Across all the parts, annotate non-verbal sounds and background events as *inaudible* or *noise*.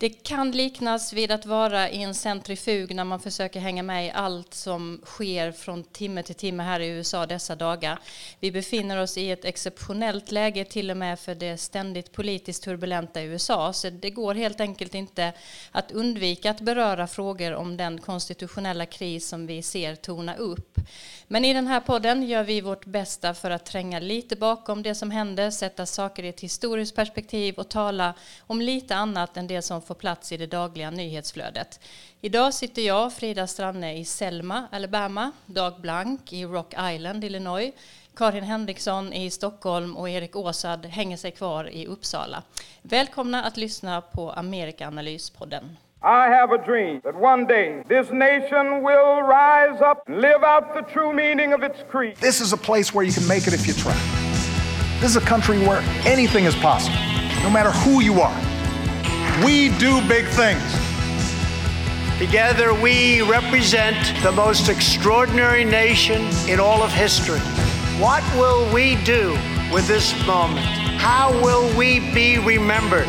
Det kan liknas vid att vara i en centrifug när man försöker hänga med i allt som sker från timme till timme här i USA dessa dagar. Vi befinner oss i ett exceptionellt läge till och med för det ständigt politiskt turbulenta USA, så det går helt enkelt inte att undvika att beröra frågor om den konstitutionella kris som vi ser tona upp. Men i den här podden gör vi vårt bästa för att tränga lite bakom det som händer, sätta saker i ett historiskt perspektiv och tala om lite annat än det som får plats i det dagliga nyhetsflödet. Idag sitter jag, Frida Stranne, i Selma, Alabama, Dag Blank i Rock Island, Illinois, Karin Henriksson i Stockholm och Erik Åsad hänger sig kvar i Uppsala. Välkomna att lyssna på Amerikaanalyspodden. I have a dream that one day this nation will rise up and live out the true meaning of its creed. This is a place where you can make it if you try. This is a country where anything is possible, no matter who you are. We do big things. Together, we represent the most extraordinary nation in all of history. What will we do with this moment? How will we be remembered?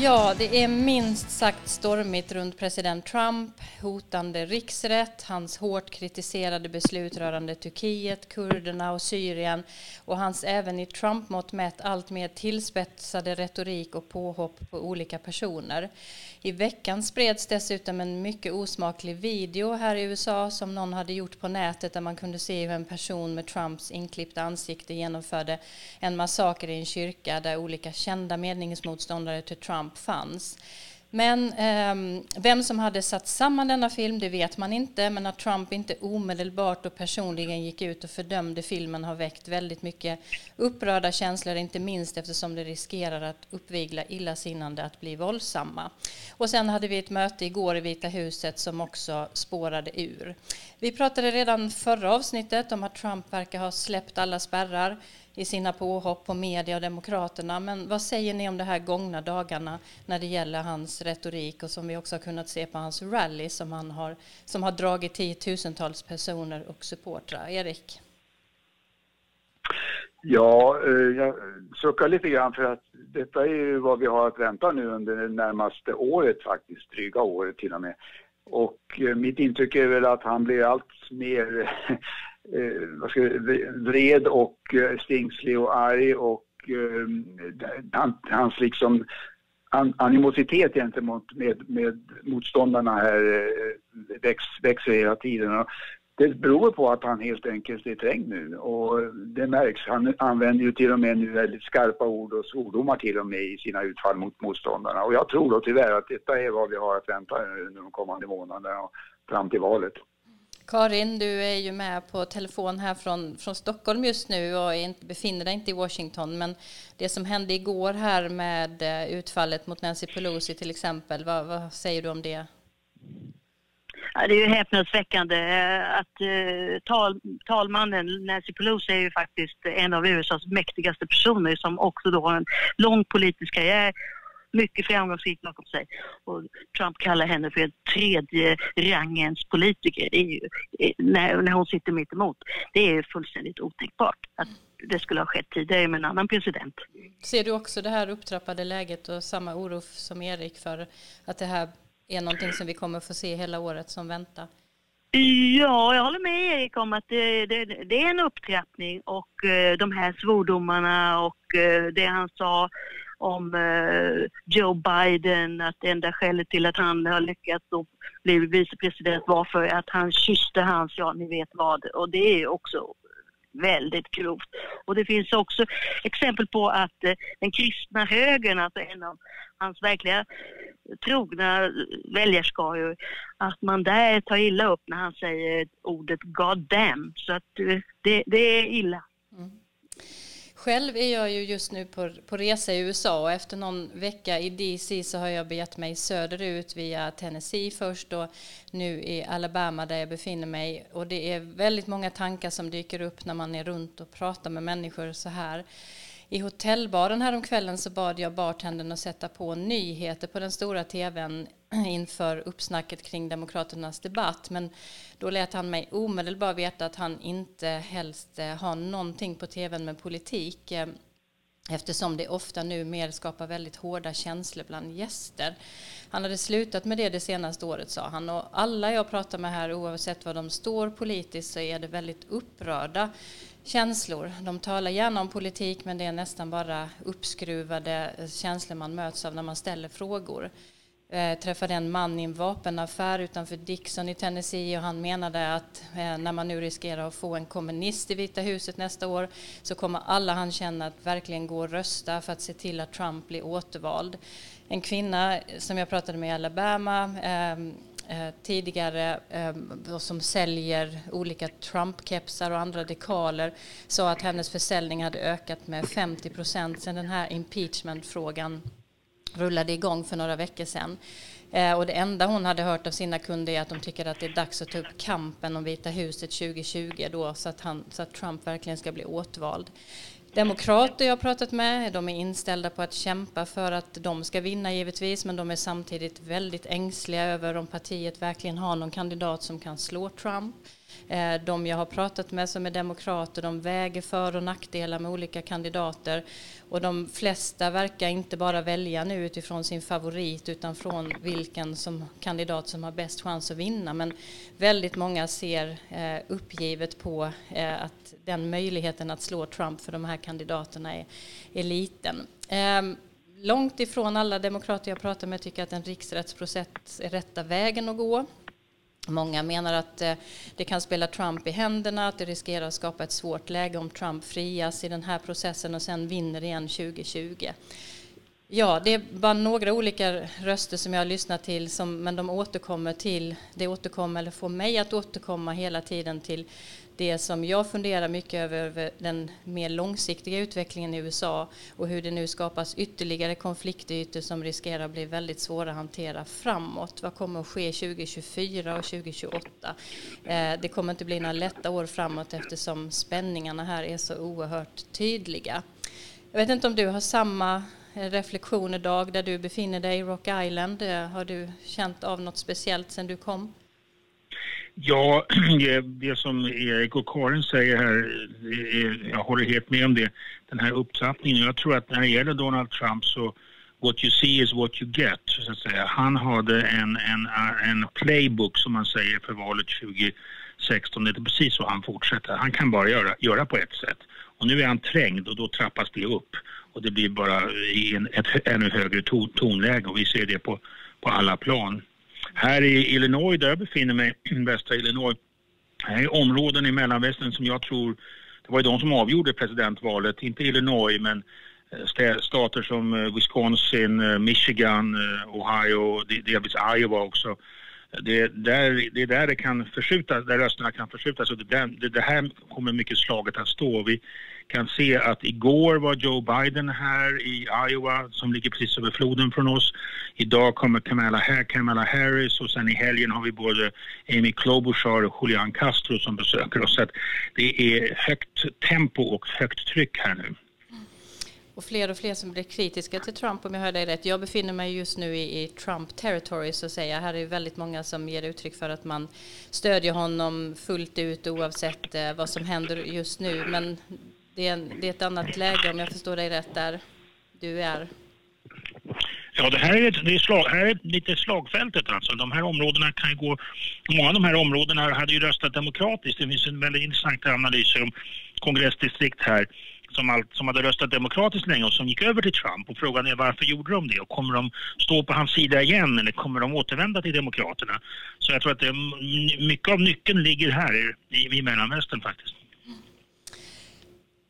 Ja, det är minst sagt stormigt runt president Trump, hotande riksrätt, hans hårt kritiserade beslut rörande Turkiet, kurderna och Syrien och hans även i Trump-mått mätt allt mer tillspetsade retorik och påhopp på olika personer. I veckan spreds dessutom en mycket osmaklig video här i USA som någon hade gjort på nätet där man kunde se hur en person med Trumps inklippta ansikte genomförde en massaker i en kyrka där olika kända meningsmotståndare till Trump fanns. Men eh, vem som hade satt samman denna film, det vet man inte. Men att Trump inte omedelbart och personligen gick ut och fördömde filmen har väckt väldigt mycket upprörda känslor, inte minst eftersom det riskerar att uppvigla illasinnande att bli våldsamma. Och sen hade vi ett möte igår i Vita huset som också spårade ur. Vi pratade redan förra avsnittet om att Trump verkar ha släppt alla spärrar i sina påhopp på media och Demokraterna. Men vad säger ni om de här gångna dagarna när det gäller hans retorik och som vi också har kunnat se på hans rally som, han har, som har dragit tiotusentals personer och supportrar? Erik? Ja, eh, jag suckar lite grann för att detta är ju vad vi har att vänta nu under det närmaste året faktiskt, dryga året till och med. Och eh, mitt intryck är väl att han blir allt mer *laughs* eh, vad ska jag, vred och eh, stingslig och arg och eh, hans liksom animositet gentemot med, med motståndarna här eh, väx, växer hela tiden. Och det beror på att han helt enkelt är trängd nu och det märks. Han använder ju till och med nu väldigt skarpa ord och svordomar till och med i sina utfall mot motståndarna. Och jag tror då tyvärr att detta är vad vi har att vänta under de kommande månaderna och fram till valet. Karin, du är ju med på telefon här från, från Stockholm just nu och inte, befinner dig inte i Washington. Men det som hände igår här med eh, utfallet mot Nancy Pelosi till exempel, vad, vad säger du om det? Ja, det är ju häpnadsväckande eh, att eh, tal, talmannen Nancy Pelosi är ju faktiskt en av USAs mäktigaste personer som också då har en lång politisk karriär mycket framgångsrik bakom sig. Och Trump kallar henne för en tredje rangens politiker. Ju, när, när hon sitter mitt emot. Det är fullständigt otänkbart att det skulle ha skett tidigare med en annan president. Ser du också det här upptrappade läget och samma oro som Erik för att det här är någonting som vi kommer få se hela året som väntar? Ja, jag håller med Erik om att det, det, det är en upptrappning och uh, de här svordomarna och uh, det han sa om eh, Joe Biden, att det enda skälet till att han har lyckats bli vicepresident var för att han kysste hans, ja ni vet vad, och det är också väldigt grovt. Och det finns också exempel på att eh, den kristna högern, alltså en av hans verkliga trogna väljarskaror, att man där tar illa upp när han säger ordet God damn. Så att eh, det, det är illa. Mm. Själv är jag ju just nu på, på resa i USA och efter någon vecka i DC så har jag begett mig söderut via Tennessee först och nu i Alabama där jag befinner mig. Och det är väldigt många tankar som dyker upp när man är runt och pratar med människor så här. I hotellbaren häromkvällen så bad jag bartendern att sätta på nyheter på den stora tvn inför uppsnacket kring Demokraternas debatt. Men då lät han mig omedelbart veta att han inte helst eh, har någonting på tvn med politik. Eh, Eftersom det ofta nu mer skapar väldigt hårda känslor bland gäster. Han hade slutat med det det senaste året sa han och alla jag pratar med här oavsett var de står politiskt så är det väldigt upprörda känslor. De talar gärna om politik men det är nästan bara uppskruvade känslor man möts av när man ställer frågor. Jag eh, träffade en man i en vapenaffär utanför Dixon i Tennessee och han menade att eh, när man nu riskerar att få en kommunist i Vita huset nästa år så kommer alla han känner att verkligen gå och rösta för att se till att Trump blir återvald. En kvinna eh, som jag pratade med i Alabama ehm, eh, tidigare ehm, som säljer olika Trump-kepsar och andra dekaler sa att hennes försäljning hade ökat med 50 procent sedan den här impeachment-frågan rullade igång för några veckor sedan. Eh, och det enda hon hade hört av sina kunder är att de tycker att det är dags att ta upp kampen om Vita huset 2020 då, så, att han, så att Trump verkligen ska bli åtvald. Demokrater jag har pratat med, de är inställda på att kämpa för att de ska vinna givetvis, men de är samtidigt väldigt ängsliga över om partiet verkligen har någon kandidat som kan slå Trump. Eh, de jag har pratat med som är demokrater, de väger för och nackdelar med olika kandidater. Och de flesta verkar inte bara välja nu utifrån sin favorit utan från vilken som kandidat som har bäst chans att vinna. Men väldigt många ser eh, uppgivet på eh, att den möjligheten att slå Trump för de här kandidaterna är, är liten. Ehm, långt ifrån alla demokrater jag pratar med tycker att en riksrättsprocess är rätta vägen att gå. Många menar att eh, det kan spela Trump i händerna, att det riskerar att skapa ett svårt läge om Trump frias i den här processen och sen vinner igen 2020. Ja, det är bara några olika röster som jag har lyssnat till, som, men de återkommer till, det återkommer, eller får mig att återkomma hela tiden till det som jag funderar mycket över, den mer långsiktiga utvecklingen i USA och hur det nu skapas ytterligare konfliktytor som riskerar att bli väldigt svåra att hantera framåt. Vad kommer att ske 2024 och 2028? Eh, det kommer inte bli några lätta år framåt eftersom spänningarna här är så oerhört tydliga. Jag vet inte om du har samma eh, reflektioner Dag där du befinner dig i Rock Island. Eh, har du känt av något speciellt sedan du kom? Ja, *clears throat* eh, det som Erik och Karin säger här, eh, eh, jag håller helt med om det. Den här upptrappningen. Jag tror att när det gäller Donald Trump så what you see is what you get, så att säga. Han hade en, en, en playbook som man säger för valet 2016. Det är precis så han fortsätter. Han kan bara göra, göra på ett sätt. Och nu är han trängd och då trappas det upp. Och det blir bara i en, ett ännu högre ton, tonläge och vi ser det på, på alla plan. Här i Illinois, där jag befinner mig, *clears throat* västra Illinois, här är områden i mellanvästern som jag tror, det var ju de som avgjorde presidentvalet, inte Illinois men eh, stater som eh, Wisconsin, eh, Michigan, Ohio, delvis Iowa också. Det är, där, det är där det kan förskjutas, där rösterna kan förskjutas och det, det, det här kommer mycket slaget att stå. Vi, kan se att igår var Joe Biden här i Iowa som ligger precis över floden från oss. Idag kommer Kamala, Kamala Harris och sen i helgen har vi både Amy Klobuchar och Julian Castro som besöker oss. Så att det är högt tempo och högt tryck här nu. Och fler och fler som blir kritiska till Trump om jag hör dig rätt. Jag befinner mig just nu i, i Trump territory så att säga. Här är väldigt många som ger uttryck för att man stödjer honom fullt ut oavsett eh, vad som händer just nu. Men det är, en, det är ett annat läge om jag förstår dig rätt där du är. Ja, det här är, ett, det är slag, här är lite slagfältet alltså. De här områdena kan ju gå... Många av de här områdena hade ju röstat demokratiskt. Det finns en väldigt intressant analys om kongressdistrikt här som, allt, som hade röstat demokratiskt länge och som gick över till Trump. Och frågan är varför gjorde de det? Och kommer de stå på hans sida igen eller kommer de återvända till Demokraterna? Så jag tror att det, mycket av nyckeln ligger här i, i Mellanvästern faktiskt.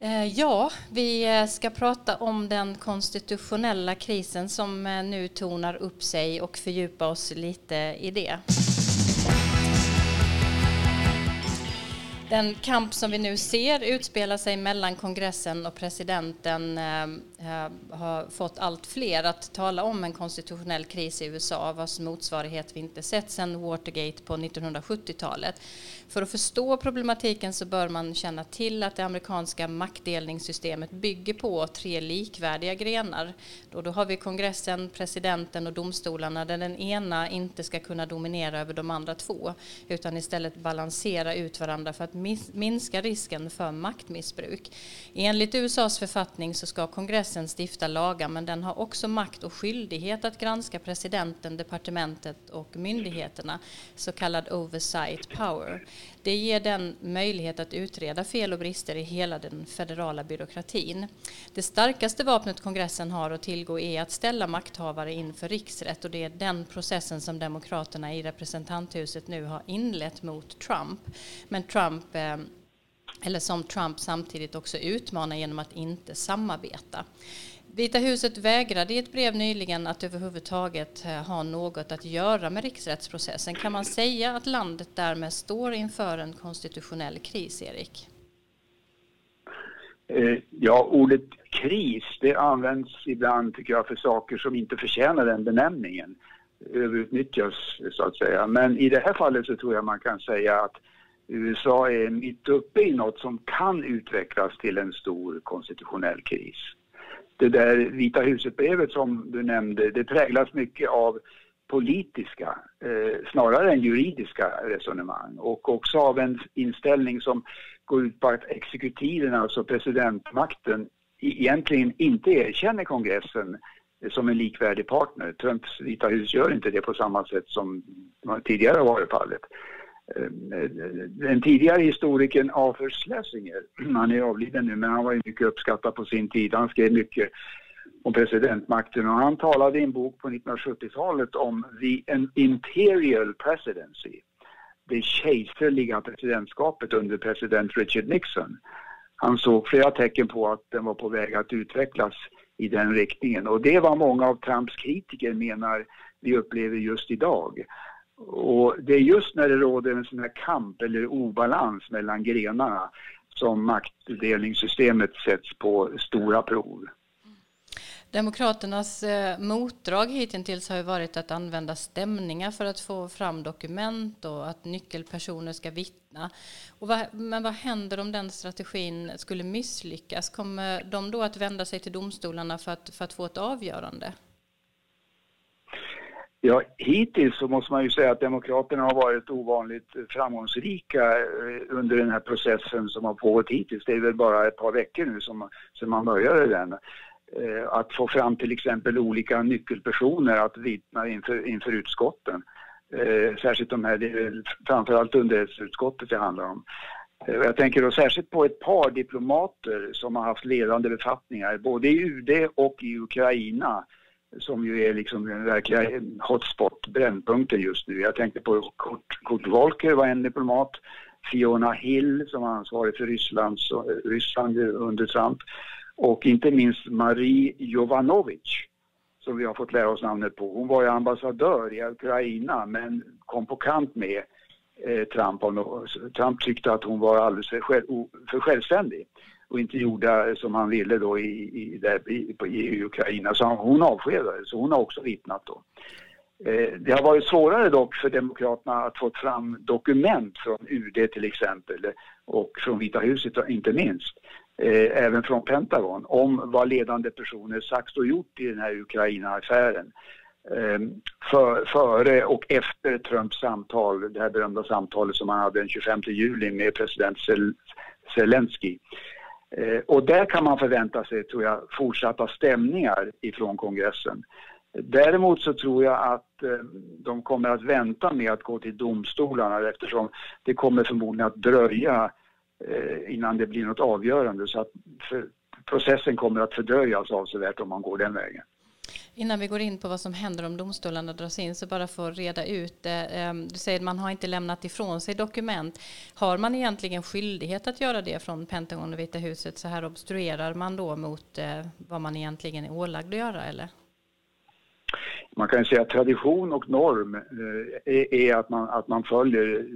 Eh, ja, vi eh, ska prata om den konstitutionella krisen som eh, nu tonar upp sig och fördjupa oss lite i det. Den kamp som vi nu ser utspela sig mellan kongressen och presidenten eh, eh, har fått allt fler att tala om en konstitutionell kris i USA vars motsvarighet vi inte sett sedan Watergate på 1970-talet. För att förstå problematiken så bör man känna till att det amerikanska maktdelningssystemet bygger på tre likvärdiga grenar. Då, då har vi kongressen, presidenten och domstolarna där den ena inte ska kunna dominera över de andra två utan istället balansera ut varandra för att minska risken för maktmissbruk. Enligt USAs författning så ska kongressen stifta lagar men den har också makt och skyldighet att granska presidenten, departementet och myndigheterna, så kallad oversight power. Det ger den möjlighet att utreda fel och brister i hela den federala byråkratin. Det starkaste vapnet kongressen har att tillgå är att ställa makthavare inför riksrätt och det är den processen som Demokraterna i representanthuset nu har inlett mot Trump. Men Trump eh, eller som Trump samtidigt också utmanar genom att inte samarbeta. Vita huset vägrade i ett brev nyligen att överhuvudtaget eh, ha något att göra med riksrättsprocessen. Kan man säga att landet därmed står inför en konstitutionell kris, Erik? Eh, ja, ordet kris det används ibland tycker jag för saker som inte förtjänar den benämningen. Överutnyttjas så att säga. Men i det här fallet så tror jag man kan säga att USA är mitt uppe i något som kan utvecklas till en stor konstitutionell kris det där Vita huset-brevet som du nämnde, det präglas mycket av politiska eh, snarare än juridiska resonemang och också av en inställning som går ut på att exekutiven, alltså presidentmakten, e-, egentligen inte erkänner kongressen eh, som en likvärdig partner. Trumps Vita hus gör inte det på samma sätt som tidigare har varit fallet. Eh, den tidigare historikern Arthur Schlesinger, *clears throat* han är avliden nu men han var ju mycket uppskattad på sin tid. Han skrev mycket om presidentmakten och han talade i en bok på 1970-talet om the imperial presidency. Det kejserliga presidentskapet under president Richard Nixon. Han såg flera tecken på att den var på väg att utvecklas i den riktningen och det var många av Trumps kritiker menar vi upplever just idag. Och det är just när det råder en sån här kamp eller obalans mellan grenarna som maktdelningssystemet sätts på stora prov. Demokraternas eh, motdrag hittills har ju varit att använda stämningar för att få fram dokument och att nyckelpersoner ska vittna. Och vad, men vad händer om den strategin skulle misslyckas? Kommer de då att vända sig till domstolarna för att, för att få ett avgörande? Ja, hittills så måste man ju säga att Demokraterna har varit ovanligt framgångsrika eh, under den här processen som har pågått hittills. Det är väl bara ett par veckor nu som, som man började den. Eh, att få fram till exempel olika nyckelpersoner att vittna inför, inför utskotten. Eh, särskilt de här, det är framförallt underrättelseutskottet det handlar om. Jag tänker då särskilt på ett par diplomater som har haft ledande befattningar både i UD och i Ukraina som ju är liksom den verkliga hotspot, brännpunkten just nu. Jag tänkte på Kurt, Kurt Volker var en diplomat, Fiona Hill som var ansvarig för Rysslands, Ryssland under Trump och inte minst Marie Jovanovic som vi har fått lära oss namnet på. Hon var ju ambassadör i Ukraina men kom på kant med eh, Trump. Trump tyckte att hon var alldeles för, själv, för självständig och inte gjorde eh, som han ville då i, i, där, i, i Ukraina. Så hon avskedades så hon har också vittnat då. Eh, det har varit svårare dock för Demokraterna att få fram dokument från UD till exempel och från Vita huset inte minst. Eh, även från Pentagon om vad ledande personer sagt och gjort i den här Ukraina-affären. Eh, för, före och efter Trumps samtal, det här berömda samtalet som han hade den 25 juli med president Zelensky. Eh, och där kan man förvänta sig, tror jag, fortsatta stämningar ifrån kongressen. Däremot så tror jag att eh, de kommer att vänta med att gå till domstolarna eftersom det kommer förmodligen att dröja eh, innan det blir något avgörande. Så att processen kommer att fördröjas avsevärt om man går den vägen. Innan vi går in på vad som händer om domstolarna dras in, så bara för att reda ut det. Ehm, du säger att man har inte lämnat ifrån sig dokument. Har man egentligen skyldighet att göra det från Pentagon och Vita huset? Så här obstruerar man då mot eh, vad man egentligen är ålagd att göra, eller? Man kan säga att tradition och norm eh, är att man, att man följer,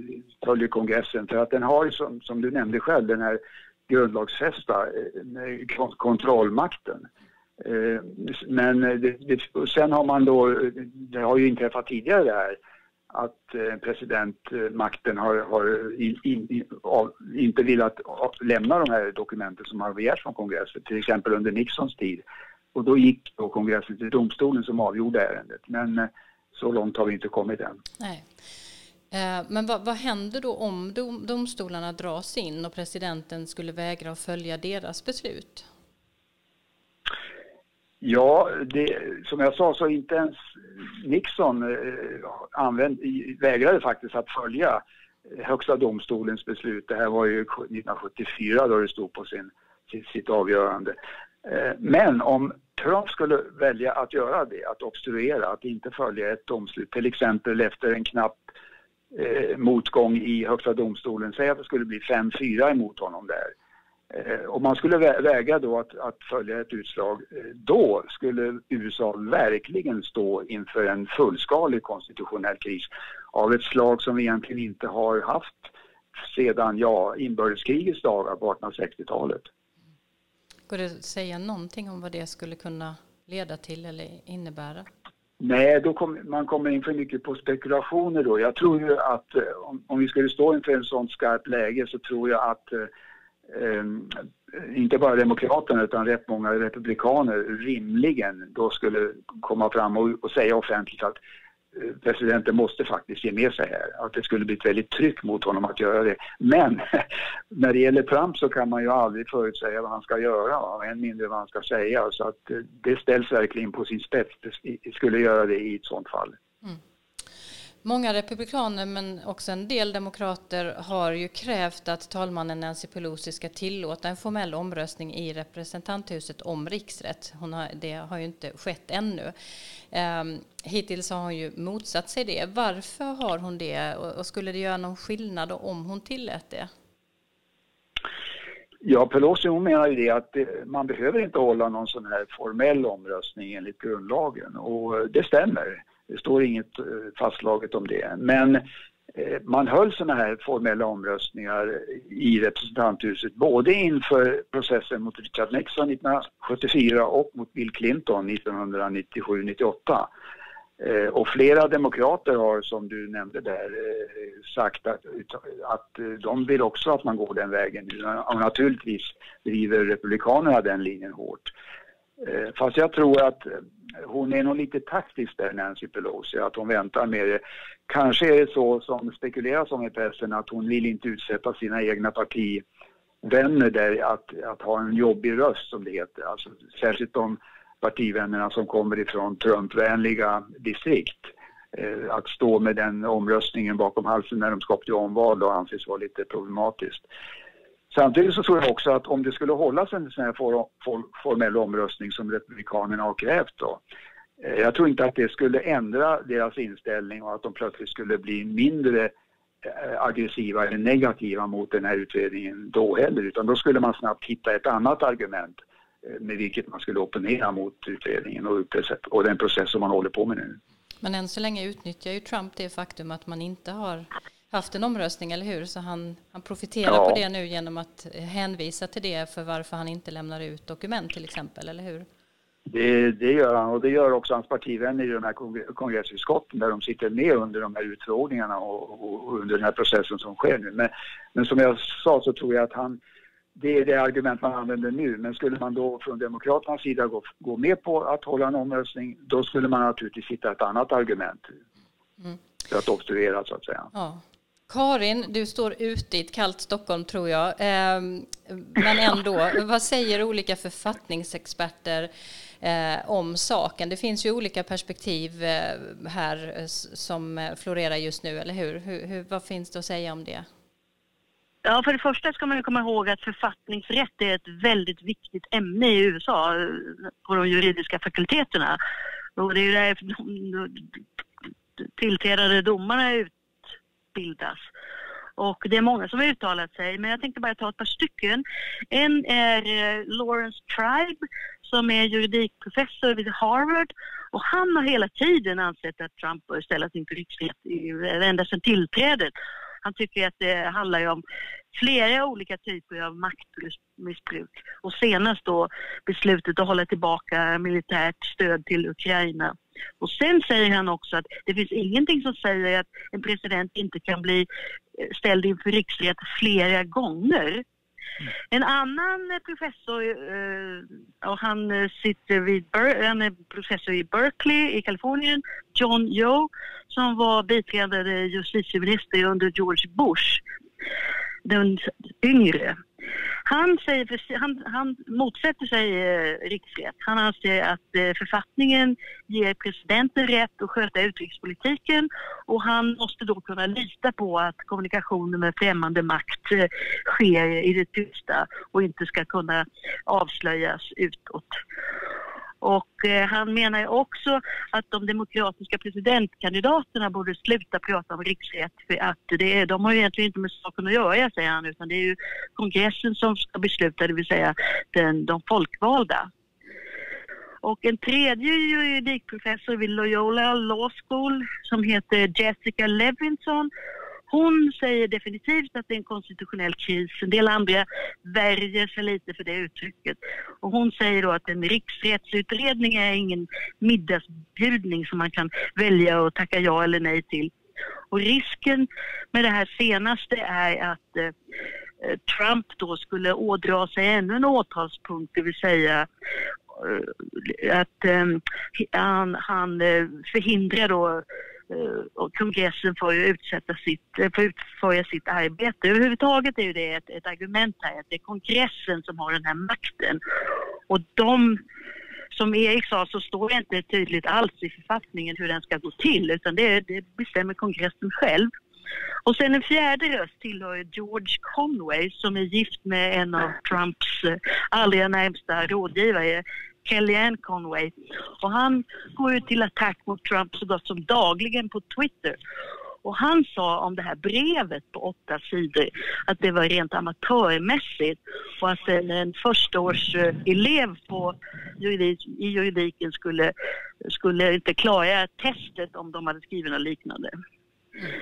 följer kongressen. För att den har, som, som du nämnde själv, den här grundlagsfästa eh, kontrollmakten. Eh, men eh, det, det, sen har man då, det har ju inträffat tidigare det här, att eh, presidentmakten har, har in, in, av, inte velat lämna de här dokumenten som har begärts från kongressen, till exempel under Nixons tid. Och då gick då kongressen till domstolen som avgjorde ärendet. Men så långt har vi inte kommit än. Nej. Men vad, vad händer då om dom, domstolarna dras in och presidenten skulle vägra att följa deras beslut? Ja, det, som jag sa så inte ens Nixon eh, använd, vägrade faktiskt att följa eh, Högsta domstolens beslut. Det här var ju 1974 då det stod på sin, sitt, sitt avgörande. Eh, men om Trump skulle välja att göra det, att obstruera, att inte följa ett domslut, till exempel efter en knapp eh, motgång i Högsta domstolen, säg att det skulle bli 5-4 emot honom där. Eh, om man skulle väga då att, att, följa ett utslag, eh, då skulle USA verkligen stå inför en fullskalig konstitutionell kris av ett slag som vi egentligen inte har haft sedan ja, inbördeskrigets dagar på 1860-talet. Går det att säga någonting om vad det skulle kunna leda till eller innebära? Nej, då kom, man kommer in för mycket på spekulationer då. Jag tror ju att eh, om, om vi skulle stå inför en sån skarpt läge så tror jag att Ehm, inte bara Demokraterna utan rätt många republikaner rimligen då skulle komma fram och, och säga offentligt att eh, presidenten måste faktiskt ge med sig här. Att det skulle bli ett väldigt tryck mot honom att göra det. Men *laughs* när det gäller Trump så kan man ju aldrig förutsäga vad han ska göra och än mindre vad han ska säga. Så att eh, det ställs verkligen på sin spets. Det skulle göra det i ett sånt fall. Många republikaner men också en del demokrater har ju krävt att talmannen Nancy Pelosi ska tillåta en formell omröstning i representanthuset om riksrätt. Hon har, det har ju inte skett ännu. Um, hittills har hon ju motsatt sig det. Varför har hon det och skulle det göra någon skillnad om hon tillät det? Ja, Pelosi hon menar ju det att eh, man behöver inte hålla någon sån här formell omröstning enligt grundlagen och eh, det stämmer. Det står inget eh, fastslaget om det. Men eh, man höll sådana här formella omröstningar i representanthuset både inför processen mot Richard Nixon 1974 och mot Bill Clinton 1997-98. Eh, och flera demokrater har, som du nämnde där, sagt att, att de vill också att man går den vägen. Och naturligtvis driver republikanerna den linjen hårt. Eh, fast jag tror att eh, hon är nog lite taktisk där, Nancy Pelosi, att hon väntar med det. Kanske är det så som spekuleras om i pressen att hon vill inte utsätta sina egna partivänner där att, att ha en jobbig röst som det heter. Alltså, särskilt de partivännerna som kommer ifrån Trumpvänliga distrikt. Eh, att stå med den omröstningen bakom halsen när de ska till omval och anses vara lite problematiskt. Samtidigt så tror jag också att om det skulle hållas en sån här formell omröstning som Republikanerna har krävt då. Eh, jag tror inte att det skulle ändra deras inställning och att de plötsligt skulle bli mindre eh, aggressiva eller negativa mot den här utredningen då heller utan då skulle man snabbt hitta ett annat argument eh, med vilket man skulle opponera mot utredningen och, den process som man håller på med nu. Men än så länge utnyttjar ju Trump det faktum att man inte har haft en omröstning, eller hur? Så han, han profiterar ja. på det nu genom att hänvisa till det för varför han inte lämnar ut dokument till exempel, eller hur? Det, det gör han och det gör också hans partivänner i de här kongressutskotten där de sitter med under de här utfrågningarna och, och, under den här processen som sker nu. Men, men som jag sa så tror jag att han, det är det argument man använder nu. Men skulle man då från Demokraternas sida gå, gå med på att hålla en omröstning, då skulle man naturligtvis hitta ett annat argument. Mm. För att obstruera så att säga. Ja. Karin, du står ute i ett kallt Stockholm tror jag. Ehm, men ändå, vad säger olika författningsexperter eh, om saken? Det finns ju olika perspektiv eh, här eh, som florerar just nu, eller hur? hur, vad finns det att säga om det? Ja, för det första ska man komma ihåg att författningsrätt är ett väldigt viktigt ämne i USA på de juridiska fakulteterna. Och det är ju där de tillträdande domarna bildas. Och det är många som har uttalat sig, men jag tänkte bara ta ett par stycken. En är eh, Lawrence Tribe som är juridikprofessor vid Harvard och han har hela tiden ansett att Trump bör ställas inför riksrätt ända sedan tillträdet. Han tycker att det handlar om flera olika typer av maktmissbruk och senast då beslutet att hålla tillbaka militärt stöd till Ukraina. Och sen säger han också att det finns ingenting som säger att en president inte kan bli ställd inför riksrätt flera gånger. En annan eh, professor, eh, och han eh, sitter vid, han är professor i Berkeley i Kalifornien, John Yo, som var biträdande justitieminister under George Bush, den yngre. Han, säger, han, han motsätter sig eh, riksrätt. Han anser att eh, författningen ger presidenten rätt att sköta utrikespolitiken och han måste då kunna lita på att kommunikationen med främmande makt eh, sker i det tysta och inte ska kunna avslöjas utåt. Och eh, han menar också att de demokratiska presidentkandidaterna borde sluta prata om riksrätt för att det är, de har egentligen inte med saken att göra säger han utan det är ju kongressen som ska besluta, det vill säga den, de folkvalda. Och en tredje juridikprofessor vid Loyola Law School som heter Jessica Levinson hon säger definitivt att det är en konstitutionell kris. En del andra värjer sig lite för det uttrycket. Och hon säger då att en riksrättsutredning är ingen middagsbjudning som man kan välja att tacka ja eller nej till. Och risken med det här senaste är att eh, eh Trump då skulle ådra sig ännu en åtalspunkt, det vill säga eh, att eh, han, han eh, förhindrar då Eh, och kongressen får ju utsätta sitt, eh, får utföra sitt arbete. Överhuvudtaget är ju det ett, ett argument här att det är kongressen som har den här makten. Och de, som Erik sa, så står det inte tydligt alls i författningen hur den ska gå till utan det, det bestämmer kongressen själv. Och sen en fjärde röst tillhör George Conway som är gift med en av Trumps eh, allra närmsta rådgivare, Kellyanne Conway. Och han går ju till attack mot Trump så gott som dagligen på Twitter. Och han sa om det här brevet på åtta sidor att det var rent amatörmässigt och att en, en förstaårselev på juridik, i juridiken skulle, skulle inte klara testet om de hade skrivit något liknande.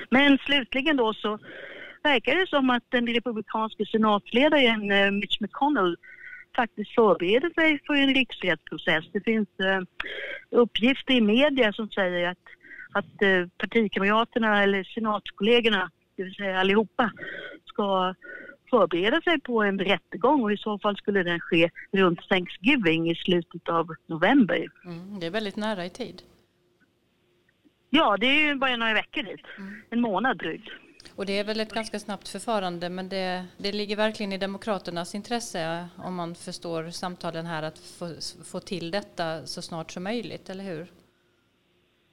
Men slutligen då så verkar det som att den republikanske senatsledaren eh, Mitch McConnell faktiskt förbereder sig för en riksrättsprocess. Det finns eh, uppgifter i media som säger att, att eh, partikamraterna eller senatskollegorna, det vill säga allihopa, ska förbereda sig på en rättegång och i så fall skulle den ske runt Thanksgiving i slutet av november. Mm, det är väldigt nära i tid. Ja, det är ju bara några veckor dit. Mm. En månad drygt. Och det är väl ett ganska snabbt förfarande men det, det ligger verkligen i Demokraternas intresse eh, om man förstår samtalen här att få, få till detta så snart som möjligt, eller hur?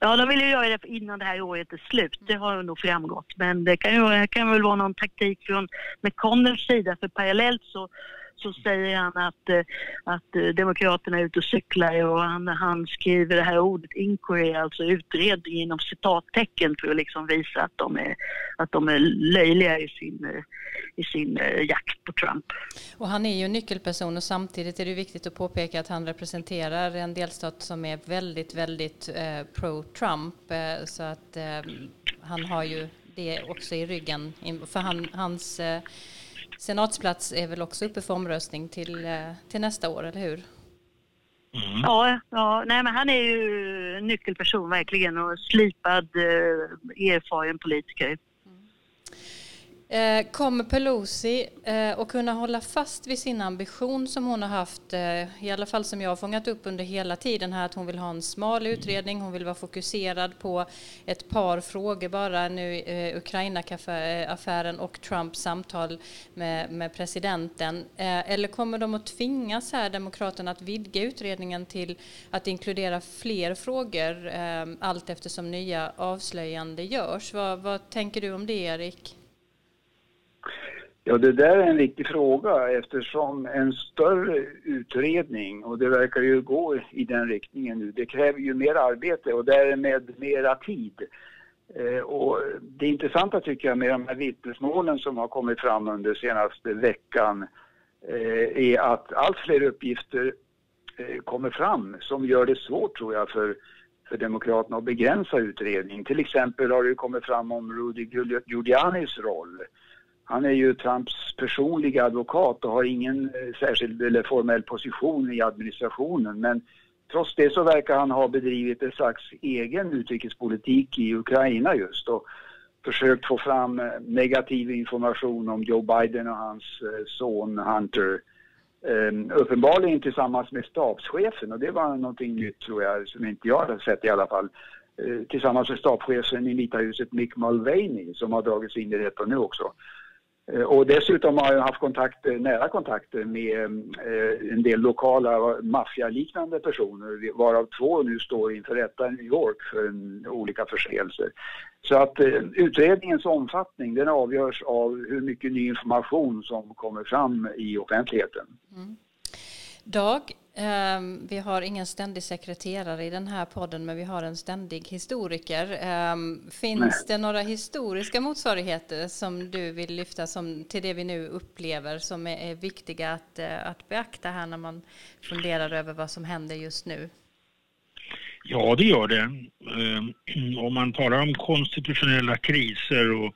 Ja, de vill ju göra det innan det här året är slut. Det har nog framgått. Men det kan ju kan väl vara någon taktik från McConnells sida för parallellt så så säger han att, eh, att eh, Demokraterna är ute och cyklar och han, han skriver det här ordet inquiry, alltså utredning inom citattecken för att liksom visa att de är, att de är löjliga i sin, eh, i sin jakt på Trump. Och han är ju en nyckelperson och samtidigt är det viktigt att påpeka att han representerar en delstat som är väldigt, väldigt eh, pro-Trump så att eh, han har ju det också i ryggen för han, hans eh, senatsplats är väl också uppe för omröstning till, eh, till nästa år, eller hur? Mm. Ja, ja, nej men han är ju en nyckelperson verkligen och slipad, eh, erfaren politiker. Eh, kommer Pelosi eh, att kunna hålla fast vid sin ambition som hon har haft, eh, i alla fall som jag har fångat upp under hela tiden här, att hon vill ha en smal utredning, hon vill vara fokuserad på ett par frågor bara nu, Ukraina-affären och Trumps samtal med, med presidenten. eller kommer de att tvingas här, Demokraterna, att vidga utredningen till att inkludera fler frågor allt eftersom nya avslöjande görs? Vad, vad tänker du om det, Erik? Ja, det där är en viktig fråga eftersom en större utredning, och det verkar ju gå i den riktningen nu, det kräver ju mer arbete och därmed mera tid. Eh, och det intressanta tycker jag med de här vittnesmålen som har kommit fram under senaste veckan eh, är att allt fler uppgifter eh, kommer fram som gör det svårt tror jag för, för Demokraterna att begränsa utredningen. Till exempel har det kommit fram om Rudy Giulianis roll han är ju Trumps personliga advokat och har ingen eh, särskild eller formell position i administrationen. Men trots det så verkar han ha bedrivit en slags egen utrikespolitik i Ukraina just. Och försökt få fram eh, negativ information om Joe Biden och hans eh, son Hunter. Ehm, uppenbarligen tillsammans med stabschefen och det var någonting nytt tror jag som inte jag hade sett i alla fall. Tillsammans med stabschefen i Vita huset Mick Mulvaney som har dragits in i detta nu också. Eh, och dessutom har jag haft kontakt, eh, nära kontakter med eh, en del lokala maffialiknande personer varav två nu står inför rätta i New York för olika förseelser. Så att utredningens omfattning den avgörs av hur mycket ny information som kommer fram i offentligheten. Mm. Dag, ehm, vi har ingen ständig sekreterare i den här podden men vi har en ständig historiker. Ehm, finns Nej. det några historiska motsvarigheter som du vill lyfta som, till det vi nu upplever som är, är viktiga att, eh, att beakta här när man funderar över vad som händer just nu? Ja, det gör det. Ehm, *clears throat* om man talar om konstitutionella kriser och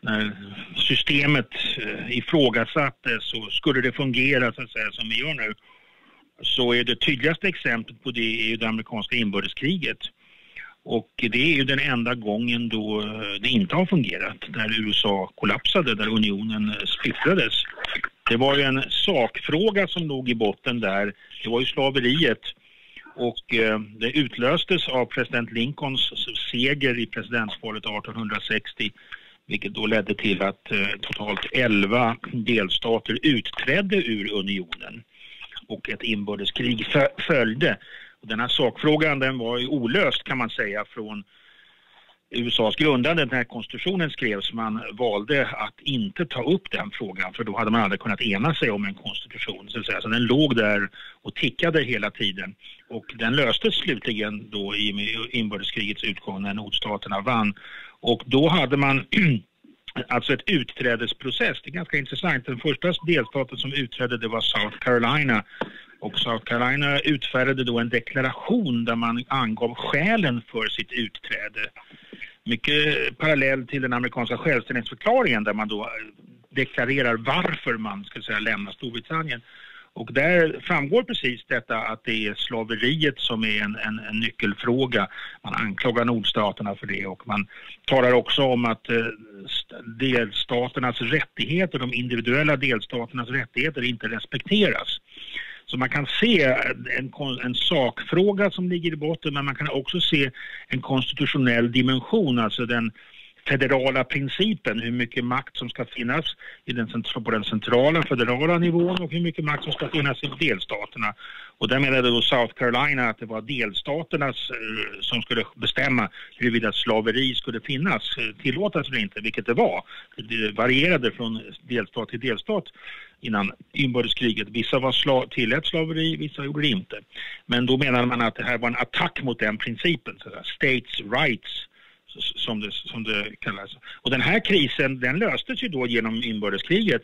när systemet eh, ifrågasattes så skulle det fungera så att säga som vi gör nu så är det tydligaste exemplet på det är ju det amerikanska inbördeskriget. Och det är ju den enda gången då eh, det inte har fungerat, där USA kollapsade, där unionen eh, splittrades. Det var ju en sakfråga som låg i botten där, det var ju slaveriet. Och eh, det utlöstes av president Lincolns seger i presidentsvalet 1860 vilket då ledde till att eh, totalt 11 delstater utträdde ur unionen och ett inbördeskrig följde. Och den här sakfrågan den var ju olöst kan man säga från USAs grundande när konstitutionen skrevs. Man valde att inte ta upp den frågan för då hade man aldrig kunnat ena sig om en konstitution. Så, att säga. så den låg där och tickade hela tiden. Och den löstes slutligen då i inbördeskrigets utgång när nordstaterna vann. Och då hade man *clears throat* alltså ett utträdesprocess. Det är ganska intressant. Den första delstaten som utträdde det var South Carolina. Och South Carolina utfärdade då en deklaration där man angav skälen för sitt utträde. Mycket parallell till den amerikanska självständighetsförklaringen där man då deklarerar varför man ska säga, lämnar Storbritannien. Och där framgår precis detta att det är slaveriet som är en, en, en, nyckelfråga. Man anklagar nordstaterna för det och man talar också om att eh, delstaternas rättigheter, de individuella delstaternas rättigheter inte respekteras. Så man kan se en, en sakfråga som ligger i botten men man kan också se en konstitutionell dimension, alltså den federala principen, hur mycket makt som ska finnas i den, på den centrala federala nivån och hur mycket makt som ska finnas i delstaterna. Och där menade då South Carolina att det var delstaternas eh, som skulle bestämma huruvida slaveri skulle finnas, eh, tillåtas eller inte, vilket det var. Det varierade från delstat till delstat innan inbördeskriget. Vissa var sla tillät slaveri, vissa gjorde det inte. Men då menade man att det här var en attack mot den principen, så states rights som det, som det kallas. Och den här krisen den löstes ju då genom inbördeskriget.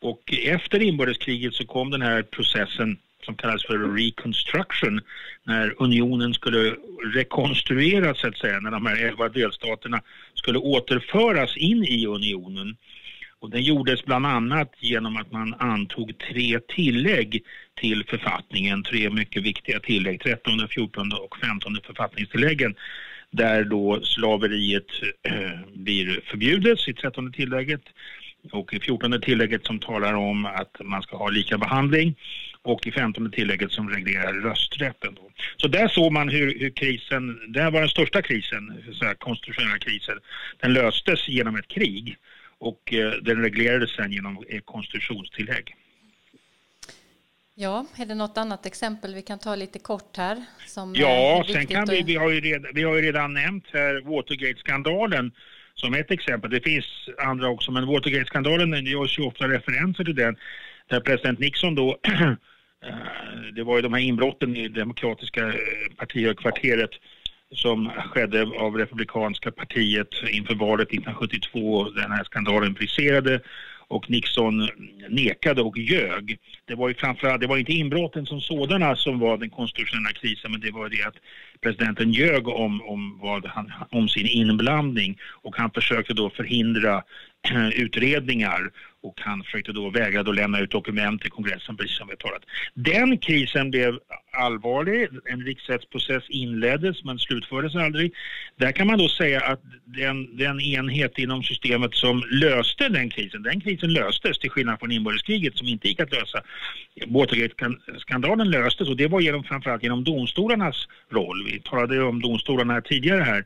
Och efter inbördeskriget så kom den här processen som kallas för reconstruction när unionen skulle rekonstrueras så att säga, när de här elva delstaterna skulle återföras in i unionen. Och den gjordes bland annat genom att man antog tre tillägg till författningen, tre mycket viktiga tillägg, 13, 14 och 15 författningstilläggen där då slaveriet eh, blir förbjudet i 13 tillägget och i 14 tillägget som talar om att man ska ha lika behandling och i 15 tillägget som reglerar rösträtten. Då. Så där såg man hur, hur krisen, det var den största krisen, så här, konstitutionella krisen, den löstes genom ett krig och eh, den reglerades sen genom konstitutionstillägg. Ja, är det något annat exempel vi kan ta lite kort här? Som ja, sen kan vi, vi, har ju redan, vi har ju redan nämnt här Watergate-skandalen som ett exempel. Det finns andra också, men Watergate-skandalen, det görs ju ofta referenser till den, där president Nixon då, *clears throat* eh, det var ju de här inbrotten i demokratiska eh, partihögkvarteret som skedde av republikanska partiet inför valet 1972. Den här skandalen briserade och Nixon nekade och ljög. Det var ju framförallt, det var inte inbrotten som sådana som var den konstitutionella krisen men det var det att presidenten ljög om, om, vad han, om sin inblandning och han försökte då förhindra Eh, utredningar och han försökte då vägra att lämna ut dokument till kongressen precis som vi talat. Den krisen blev allvarlig. En riksrättsprocess inleddes men slutfördes aldrig. Där kan man då säga att den, den enhet inom systemet som löste den krisen, den krisen löstes till skillnad från inbördeskriget som inte gick att lösa. Watergate-skandalen löstes och det var genom, framförallt genom domstolarnas roll. Vi talade om domstolarna här tidigare här.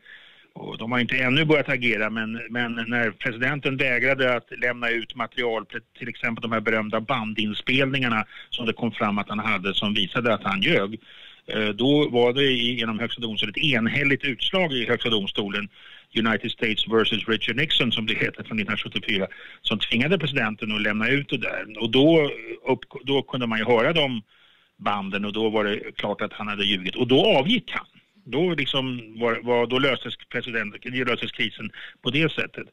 Och de har inte ännu börjat agera men, men när presidenten vägrade att lämna ut material, till exempel de här berömda bandinspelningarna som det kom fram att han hade som visade att han ljög. Eh, då var det genom Högsta domstolen ett enhälligt utslag i Högsta domstolen United States versus Richard Nixon som det heter från 1974 som tvingade presidenten att lämna ut det där. Och då, upp, då kunde man ju höra de banden och då var det klart att han hade ljugit och då avgick han. Då, liksom var, var, då löstes, löstes krisen på det sättet.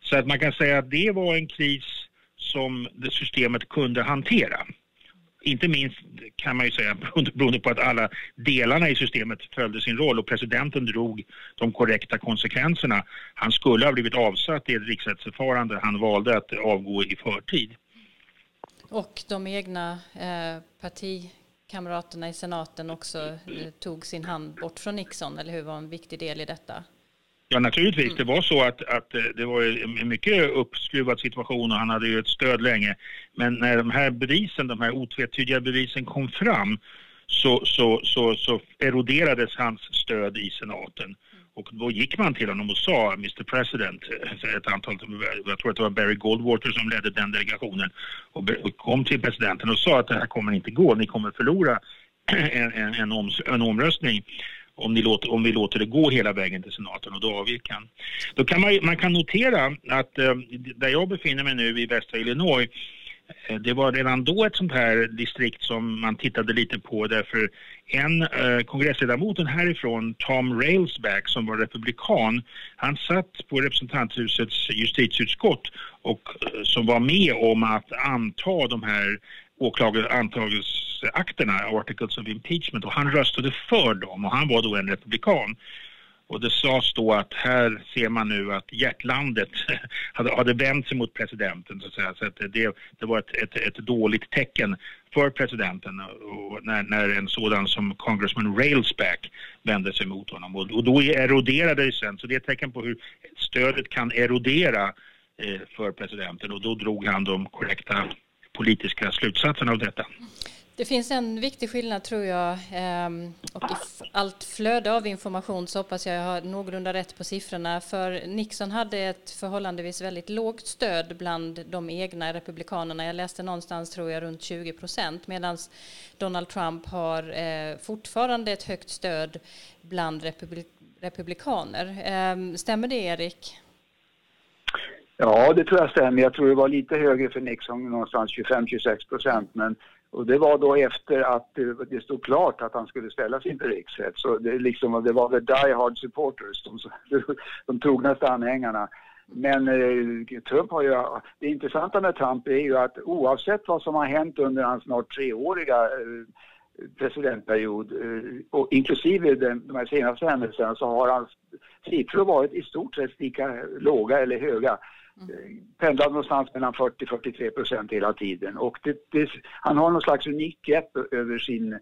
Så att man kan säga att det var en kris som det systemet kunde hantera. Inte minst kan man ju säga *laughs* beroende på att alla delarna i systemet följde sin roll och presidenten drog de korrekta konsekvenserna. Han skulle ha blivit avsatt i ett riksrättsförfarande. Han valde att avgå i förtid. Och de egna eh, parti kamraterna i senaten också eh, tog sin hand bort från Nixon, eller hur var en viktig del i detta? Ja, naturligtvis. Mm. Det var så att, att eh, det var en mycket uppskruvad situation och han hade ju ett stöd länge. Men när de här bevisen, de här otvetydiga bevisen kom fram så, så, så, så eroderades hans stöd i senaten. Och då gick man till honom och sa Mr President, eh, ett antal, jag tror att det var Barry Goldwater som ledde den delegationen och kom till presidenten och sa att det här kommer inte gå, ni kommer förlora *clears throat* en, en, en, om, en omröstning om, ni låter, om vi låter det gå hela vägen till senaten och då avgick han. Då kan man, man kan notera att eh, där jag befinner mig nu i västra Illinois Eh, det var redan då ett sånt här distrikt som man tittade lite på därför en eh, kongressledamoten härifrån, Tom Railsback, som var republikan, han satt på representanthusets justitieutskott och eh, som var med om att anta de här åklagarantagelseakterna. Articles of Impeachment, och han röstade för dem och han var då en republikan. Och det sades då att här ser man nu att hjärtlandet *laughs* hade, hade vänt sig mot presidenten så att säga. Så att det, det var ett, ett, ett, dåligt tecken för presidenten och när, när en sådan som Congressman Railsback vände sig mot honom. Och, och då eroderade det sen, så det är ett tecken på hur stödet kan erodera eh, för presidenten och då drog han de korrekta politiska slutsatserna av detta. Det finns en viktig skillnad tror jag ehm, och i allt flöde av information så hoppas jag jag har någorlunda rätt på siffrorna för Nixon hade ett förhållandevis väldigt lågt stöd bland de egna republikanerna. Jag läste någonstans tror jag runt 20 procent medan Donald Trump har eh, fortfarande ett högt stöd bland republikaner. Ehm, stämmer det Erik? Ja, det tror jag stämmer. Jag tror det var lite högre för Nixon, någonstans 25-26 procent. Men och det var då efter att det stod klart att han skulle ställas inför riksrätt. Så det, liksom, det var the die hard supporters, de, *laughs* de trognaste anhängarna. Men eh, Trump har ju, det intressanta med Trump är ju att oavsett vad som har hänt under hans snart treåriga eh, presidentperiod, eh, och inklusive den, de här senaste händelserna, så har hans siffror varit i stort sett lika låga eller höga. Mm. pendlar någonstans mellan 40-43 procent hela tiden. Och det, det, han har någon slags unik grepp över sin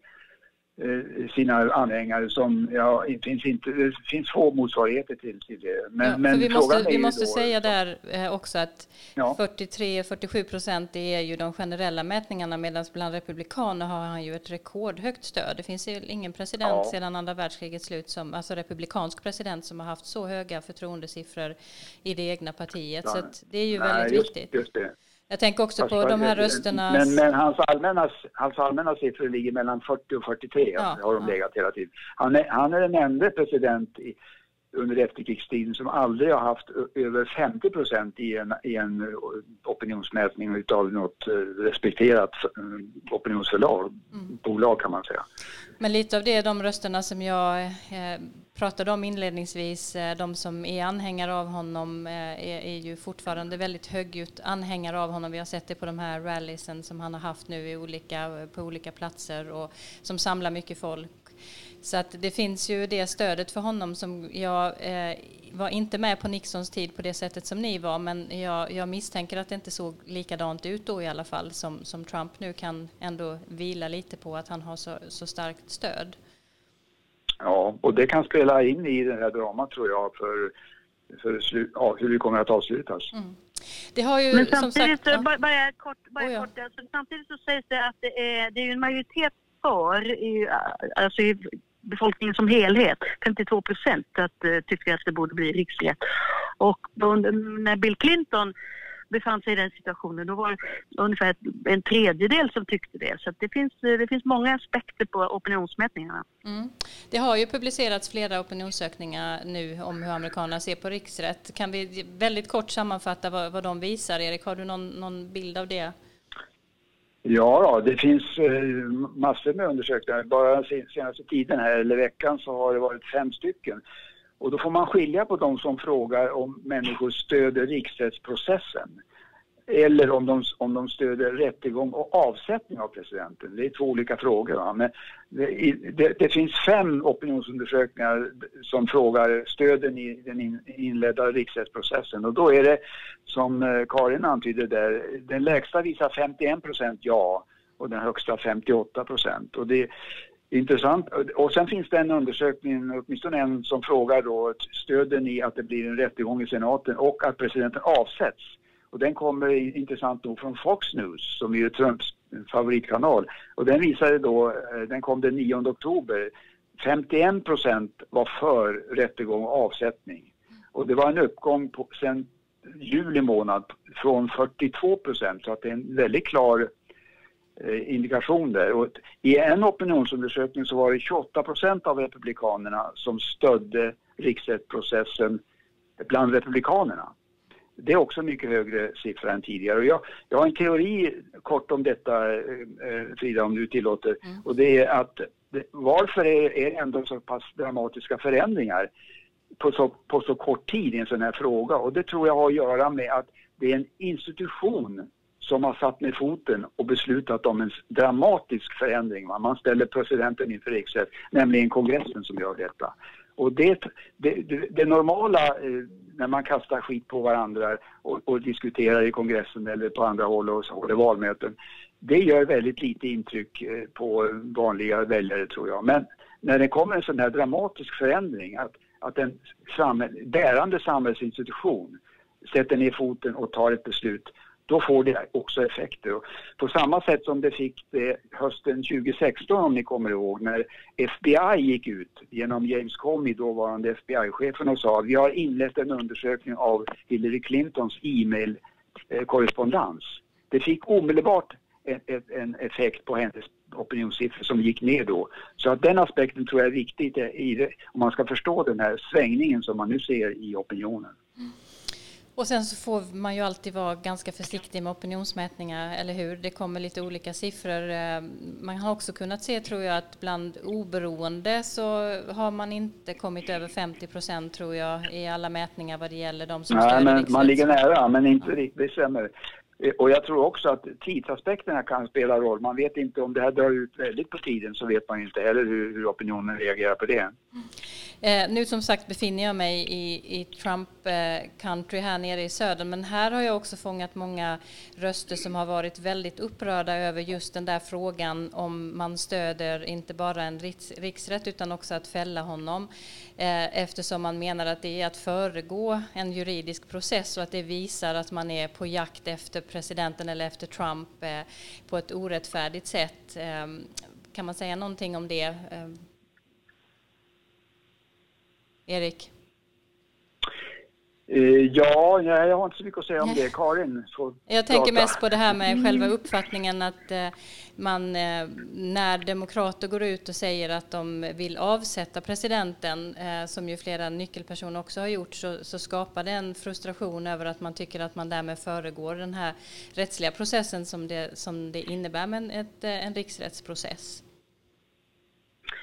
sina anhängare som, ja, det finns, inte, det finns få motsvarigheter till, till det. Men, ja, men vi måste, vi måste då, säga där eh, också att ja. 43-47 procent det är ju de generella mätningarna medan bland republikaner har han ju ett rekordhögt stöd. Det finns ju ingen president ja. sedan andra världskrigets slut, som, alltså republikansk president som har haft så höga förtroendesiffror i det egna partiet. Så det är ju Nej, väldigt just, viktigt. Just det. Jag tänker också på de här rösterna. Men, men, hans, allmänna, hans allmänna siffror ligger mellan 40 och 43. Ja, har de legat hela tiden. Han är, han är den enda president i, under efterkrigstiden som aldrig har haft över 50 procent i en, i en opinionsmätning utav något eh, respekterat eh, opinionsförlag, mm. bolag kan man säga. Men lite av det, de rösterna som jag eh, pratade om inledningsvis, eh, de som är anhängare av honom eh, är, är, ju fortfarande väldigt högljutt anhängare av honom. Vi har sett det på de här rallysen som han har haft nu i olika, på olika platser och som samlar mycket folk. Så att det finns ju det stödet för honom som jag eh, var inte med på Nixons tid på det sättet som ni var, men jag, jag, misstänker att det inte såg likadant ut då i alla fall som, som Trump nu kan ändå vila lite på att han har så, så starkt stöd. Ja, och det kan spela in i det här dramat tror jag för, för slu, ja, hur det kommer att avslutas. Mm. Det har ju, Men samtidigt, sagt, bara, bara kort, bara oh ja. kort alltså, samtidigt så sägs det att det är, det är en majoritet för, i, alltså i befolkningen som helhet, 52 procent, att, uh, tycker att det borde bli riksrätt. Och när Bill Clinton befann sig i den situationen, då var det ungefär en tredjedel som tyckte det. Så det, finns, eh, det finns många aspekter på opinionsmätningarna. Mm. Det har ju publicerats flera opinionssökningar nu om hur amerikanerna ser på riksrätt. Kan vi väldigt kort sammanfatta vad, vad de visar? Erik, har du någon, någon bild av det? Ja, det finns eh, massor med undersökningar. Bara den senaste tiden här, eller veckan, så har det varit fem stycken. Och då får man skilja på de som frågar om människor stöder riksrättsprocessen eller om de, om de stöder rättegång och avsättning av presidenten. Det är två olika frågor. Va? Men det, det, det, finns fem opinionsundersökningar som frågar stöder ni den in, inledda riksrättsprocessen? Och då är det som eh, Karin antydde där, den lägsta visar 51 procent ja och den högsta 58 procent. Och det, Intressant. Och sen finns det en undersökning, åtminstone en, som frågar då, stöder ni att det blir en rättegång i senaten och att presidenten avsätts? Och den kommer intressant nog från Fox News som är Trumps favoritkanal. Och den visade då, eh, den kom den 9 oktober, 51 procent var för rättegång och avsättning. Och det var en uppgång på, sen juli månad från 42 procent så att det är en väldigt klar Eh, indikation där. Och I en opinionsundersökning så var det 28 procent av republikanerna som stödde riksrättsprocessen bland republikanerna. Det är också en mycket högre siffra än tidigare. Och jag, jag har en teori kort om detta, eh, eh, Frida, om du tillåter. Mm. Och det är att det, varför är, är det ändå så pass dramatiska förändringar på så, på så kort tid i en sån här fråga? Och det tror jag har att göra med att det är en institution som har satt ner foten och beslutat om en dramatisk förändring. Man ställer presidenten inför riksrätt, nämligen kongressen som gör detta. Och det, det, det, det normala eh, när man kastar skit på varandra och, och, diskuterar i kongressen eller på andra håll och håller valmöten, det gör väldigt lite intryck eh, på vanliga väljare tror jag. Men när det kommer en sån här dramatisk förändring, att, att en samhäll, bärande samhällsinstitution sätter ner foten och tar ett beslut då får det också effekter. Och på samma sätt som det fick det hösten 2016 om ni kommer ihåg när FBI gick ut genom James Comey, dåvarande FBI-chefen och sa att vi har inlett en undersökning av Hillary Clintons e-mail-korrespondens. Det fick omedelbart en, effekt på hennes opinionssiffror som gick ner då. Så att den aspekten tror jag är viktig om man ska förstå den här svängningen som man nu ser i opinionen. Mm. Och sen så får man ju alltid vara ganska försiktig med opinionsmätningar, eller hur? Det kommer lite olika siffror. Eh, man har också kunnat se, tror jag, att bland oberoende så har man inte kommit över 50 procent, tror jag, i alla mätningar vad det gäller de som Nej, men man ligger nära, men inte riktigt, stämmer. Eh, och jag tror också att tidsaspekterna kan spela roll. Man vet inte om det här drar ut väldigt på tiden så vet man inte heller hur, hur opinionen reagerar på det. Eh, nu som sagt befinner jag mig i, i Trump eh, country här nere i söder men här har jag också fångat många röster som har varit väldigt upprörda över just den där frågan om man stöder inte bara en riks, riksrätt utan också att fälla honom eh, eftersom man menar att det är att föregå en juridisk process och att det visar att man är på jakt efter presidenten eller efter Trump eh, på ett orättfärdigt sätt. Eh, kan man säga någonting om det? Ehm. Eh, Erik? Ja, jag har inte så mycket att säga om det. Karin får Jag tänker mest på det här med själva uppfattningen att man, när demokrater går ut och säger att de vill avsätta presidenten, som ju flera nyckelpersoner också har gjort, så, så skapar det en frustration över att man tycker att man därmed föregår den här rättsliga processen som det, som det innebär med en, ett, en riksrättsprocess.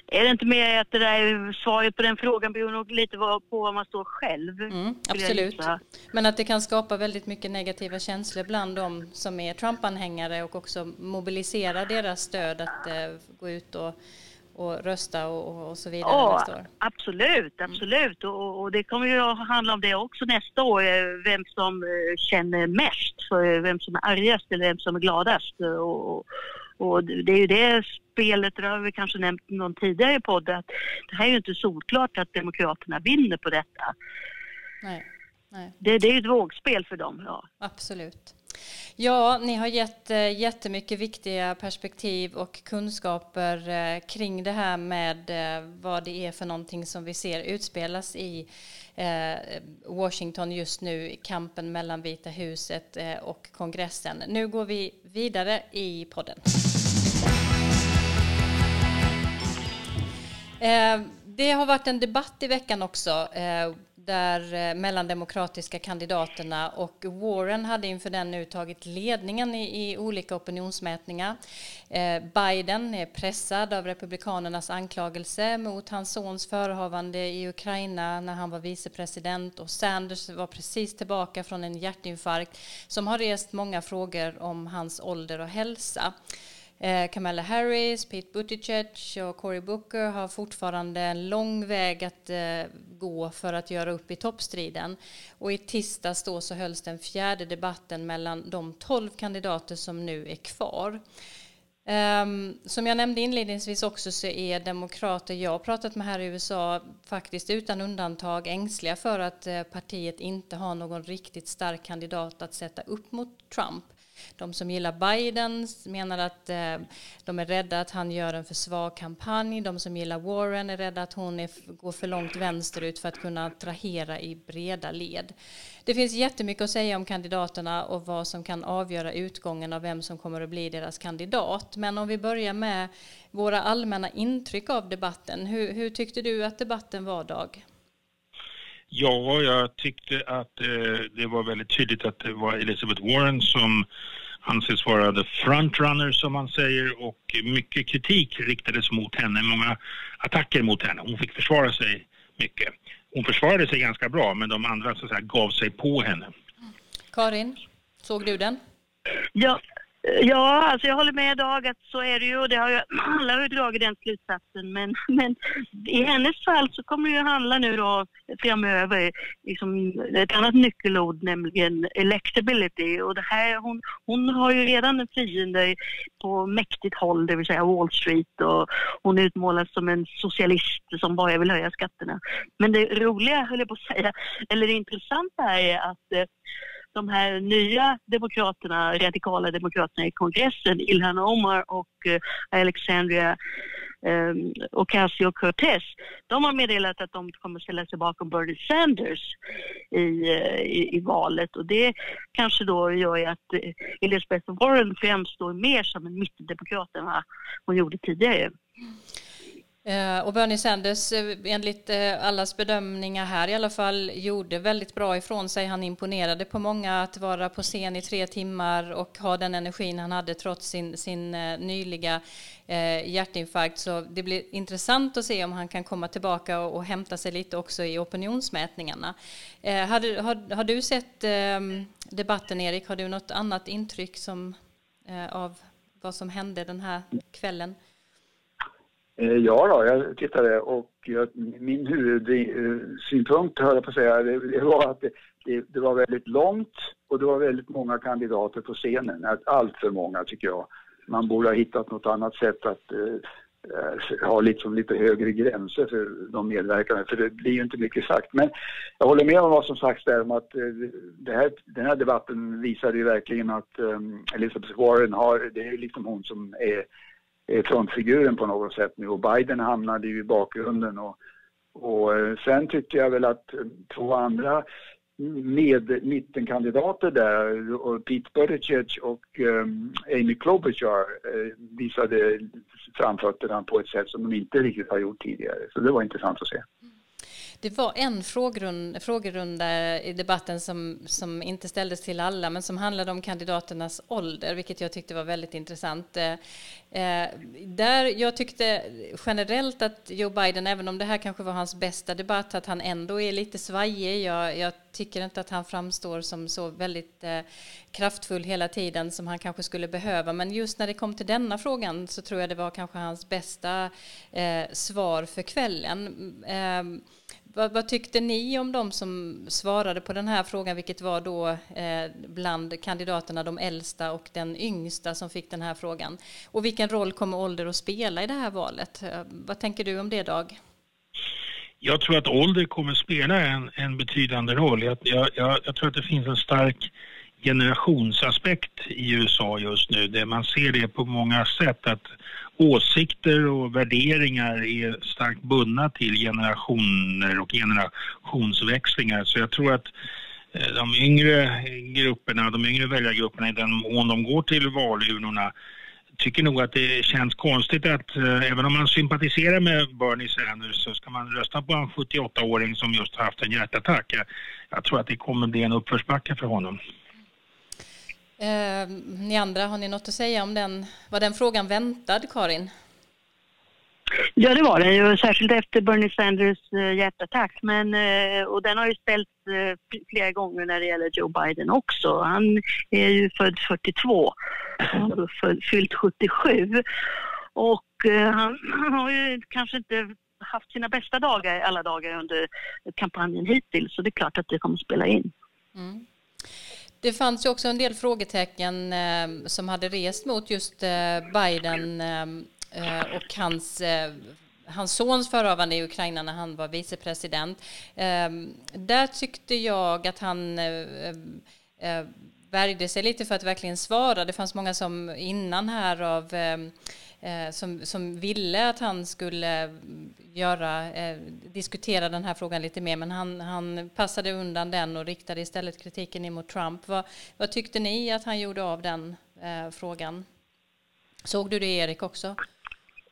Är det inte mer att det där svaret på den frågan beror nog lite på var man står själv? Mm, absolut. Men att det kan skapa väldigt mycket negativa känslor bland de som är Trump-anhängare och också mobilisera deras stöd att eh, gå ut och, och rösta och, och så vidare Ja, nästa år? absolut, absolut. Och, och det kommer ju att handla om det också nästa år, eh, vem som eh, känner mest, för vem som är argast eller vem som är gladast. Och, och, det är ju det spelet, det har vi kanske nämnt någon tidigare podd, att det här är ju inte solklart att Demokraterna vinner på detta. Nej. Nej. Det, det är ju ett vågspel för dem. Ja. Absolut. Ja, ni har gett eh, jättemycket viktiga perspektiv och kunskaper eh, kring det här med eh, vad det är för någonting som vi ser utspelas i Washington just nu, kampen mellan Vita huset och kongressen. Nu går vi vidare i podden. Det har varit en debatt i veckan också där eh, mellandemokratiska kandidaterna och Warren hade inför den nu tagit ledningen i, i olika opinionsmätningar. Eh, Biden är pressad av republikanernas anklagelse mot hans sons förehavande i Ukraina när han var vicepresident och Sanders var precis tillbaka från en hjärtinfarkt som har rest många frågor om hans ålder och hälsa. Eh, Kamala Harris, Pete Buttigieg och Cory Booker har fortfarande en lång väg att eh, gå för att göra upp i toppstriden. Och i tisdags då så hölls den fjärde debatten mellan de tolv kandidater som nu är kvar. Um, som jag nämnde inledningsvis också så är demokrater jag har pratat med här i USA faktiskt utan undantag ängsliga för att uh, partiet inte har någon riktigt stark kandidat att sätta upp mot Trump. De som gillar Biden menar att eh, de är rädda att han gör en för svag kampanj. De som gillar Warren är rädda att hon är, går för långt vänsterut för att kunna attrahera i breda led. Det finns jättemycket att säga om kandidaterna och vad som kan avgöra utgången av vem som kommer att bli deras kandidat. Men om vi börjar med våra allmänna intryck av debatten. Hur, hur tyckte du att debatten var, Dag? Ja, jag tyckte att eh, det var väldigt tydligt att det var Elizabeth Warren som anses vara the frontrunner som man säger och mycket kritik riktades mot henne, många attacker mot henne. Hon fick försvara sig mycket. Hon försvarade sig ganska bra men de andra så att säga, gav sig på henne. Karin, såg du den? Ja, Ja, alltså jag håller med Dag att så är det ju och det har ju, *clears throat* alla har ju dragit den slutsatsen men, *laughs* men i hennes fall så kommer det ju handla nu då framöver liksom ett annat nyckelord nämligen electability och det här, hon, hon har ju redan en fiende på mäktigt håll, det vill säga Wall Street och hon utmålas som en socialist som bara vill höja skatterna. Men det roliga, höll jag på att säga, eller det intressanta är att eh, de här nya demokraterna, radikala demokraterna i kongressen, Ilhan Omar och uh, Alexandria um, Ocasio-Cortez, de har meddelat att de kommer ställa sig bakom Bernie Sanders i, uh, i, i, valet och det kanske då gör att uh, Elizabeth Warren framstår mer som en mittendemokrat än vad hon gjorde tidigare. Eh, och Bernie Sanders, eh, enligt eh, allas bedömningar här i alla fall, gjorde väldigt bra ifrån sig. Han imponerade på många att vara på scen i tre timmar och ha den energin han hade trots sin, sin nyliga hjärtinfarkt. Så det blir intressant att se om han kan komma tillbaka och, och hämta sig lite också i opinionsmätningarna. Har, har, har du sett ehm, debatten, Erik? Har du något annat intryck som, av vad som hände den här kvällen? Eh, ja då, jag tittade och jag, min huvudsynpunkt, höll jag på att säga, det, det var att det, det, det, var väldigt långt och det var väldigt många kandidater på scenen. Allt för många tycker jag. Man borde ha hittat något annat sätt att eh, ha liksom lite högre gränser för de medverkande, för det blir ju inte mycket sagt. Men jag håller med om vad som sagts där om att eh, här, den här debatten visade ju verkligen att eh, Elizabeth Warren har, det är liksom hon som är Eh, frontfiguren på något sätt nu och Biden hamnade ju i bakgrunden och, och eh, sen tyckte jag väl att eh, två andra med mittenkandidater där, och Pete Buttigieg och um, Amy Klobuchar uh, visade framfötterna på ett sätt som de inte riktigt har gjort tidigare. Så det var intressant att se. Det var en frågerunda, frågerunda i debatten som, som inte ställdes till alla, men som handlade om kandidaternas ålder, vilket jag tyckte var väldigt intressant. Eh, eh, där jag tyckte generellt att Joe Biden, även om det här kanske var hans bästa debatt, att han ändå är lite svajig. Jag, jag tycker inte att han framstår som så väldigt eh, kraftfull hela tiden som han kanske skulle behöva. Men just när det kom till denna frågan så tror jag det var kanske hans bästa eh, svar för kvällen. Mm, ehm, vad, vad, tyckte ni om de som svarade på den här frågan, vilket var då eh, bland kandidaterna de äldsta och den yngsta som fick den här frågan? Och vilken roll kommer ålder att spela i det här valet? Eh, vad tänker du om det, Dag? Jag tror att ålder kommer spela en, en betydande roll. Jag, jag, jag, tror att det finns en stark generationsaspekt i USA just nu. Där man ser det på många sätt att åsikter och värderingar är starkt bundna till generationer och generationsväxlingar. Så jag tror att eh, de yngre grupperna, de yngre väljargrupperna i den mån de går till valurnorna tycker nog att det känns konstigt att eh, även om man sympatiserar med Bernie Sanders så ska man rösta på en 78-åring som just har haft en hjärtattack. Jag, jag tror att det kommer bli en uppförsbacke för honom. Eh, ni andra, har ni något att säga om den? Var den frågan väntad, Karin? Ja, det var den ju, särskilt efter Bernie Sanders eh, hjärtattack. Men, eh, och den har ju ställts eh, flera gånger när det gäller Joe Biden också. Han är ju född 42, han fyllt 77. Och han, han har ju kanske inte haft sina bästa dagar alla dagar under kampanjen hittills, så det är klart att det kommer att spela in. Mm. Det fanns ju också en del frågetecken eh, som hade rest mot just eh, Biden eh, eh och hans eh, hans sons förhavande i Ukraina när han var vicepresident. Eh, där tyckte jag att han eh, eh, värjde sig lite för att verkligen svara. Det fanns många som innan här av eh, eh som, som ville att han skulle mm, göra, eh, diskutera den här frågan lite mer, men han, han passade undan den och riktade istället kritiken emot Trump. Vad, vad tyckte ni att han gjorde av den eh, frågan? Såg du det Erik också?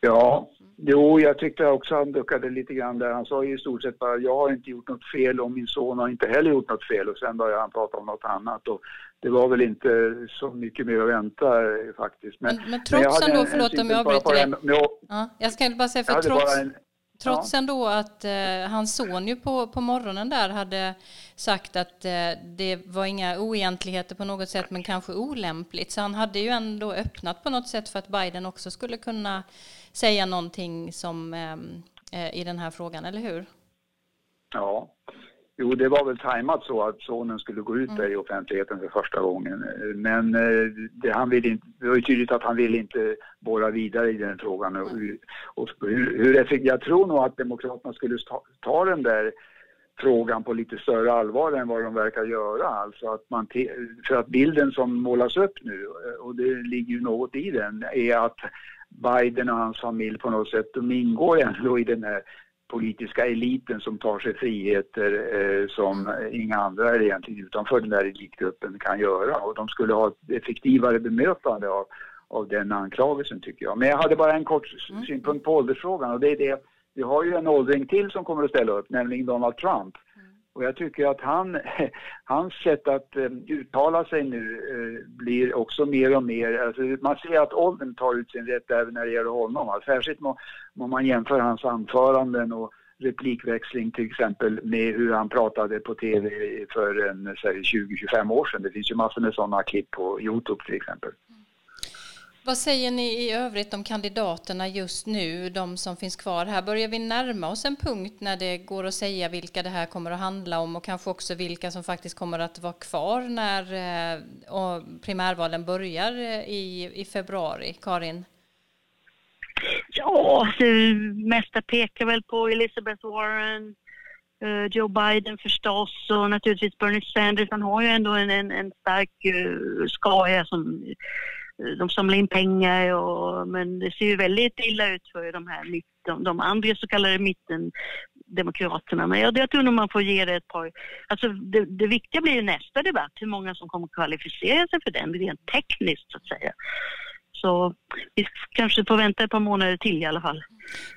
Ja, jo, jag tyckte också han duckade lite grann där. Han sa i stort sett bara, jag har inte gjort något fel och min son har inte heller gjort något fel och sen började han prata om något annat. Och det var väl inte så mycket mer att vänta eh, faktiskt. Men, men, men trots ändå, förlåt om jag avbryter dig. Ja, jag ska bara säga, för trots, en, trots ja. ändå att eh, hans son ju på, på morgonen där hade sagt att eh, det var inga oegentligheter på något sätt, men kanske olämpligt. Så han hade ju ändå öppnat på något sätt för att Biden också skulle kunna säga någonting som eh, eh i den här frågan, eller hur? Ja, Jo, det var väl tajmat så att sonen skulle gå ut mm. där i offentligheten för första gången. Men eh, det, han vill inte, det var ju tydligt att han vill inte borra vidare i den frågan. Och, och hur, hur jag tror nog att Demokraterna skulle ta, ta den där frågan på lite större allvar än vad de verkar göra. Alltså att man för att bilden som målas upp nu, eh, och det ligger ju något i den, är att Biden och hans familj på något sätt, de ingår ändå i den här politiska eliten som tar sig friheter eh, som inga andra egentligen utanför den där elitgruppen kan göra. Och de skulle ha ett effektivare bemötande av, av den anklagelsen tycker jag. Men jag hade bara en kort mm. synpunkt på åldersfrågan och det är det, vi har ju en åldring till som kommer att ställa upp, nämligen Donald Trump. Och jag tycker att han, *laughs* hans sätt att eh, uttala sig nu eh, blir också mer och mer, alltså man ser att åldern tar ut sin rätt även när det gäller honom. Särskilt om man jämför hans anföranden och replikväxling till exempel med hur han pratade på tv för 20-25 år sedan. Det finns ju massor med sådana klipp på Youtube till exempel. Vad säger ni i övrigt om kandidaterna just nu, de som finns kvar här? Börjar vi närma oss en punkt när det går att säga vilka det här kommer att handla om och kanske också vilka som faktiskt kommer att vara kvar när eh, primärvalen börjar eh, i, i februari? Karin? Ja, det mesta pekar väl på Elizabeth Warren, eh, Joe Biden förstås och naturligtvis Bernie Sanders. Han har ju ändå en, en, en stark uh, skara som de samlar in pengar och, men det ser ju väldigt illa ut för de här de, de andra så kallade mittendemokraterna. Men jag, jag tror nog man får ge det ett par... Alltså det, det viktiga blir ju nästa debatt, hur många som kommer kvalificera sig för den, rent tekniskt så att säga. Så vi kanske får vänta ett par månader till i alla fall.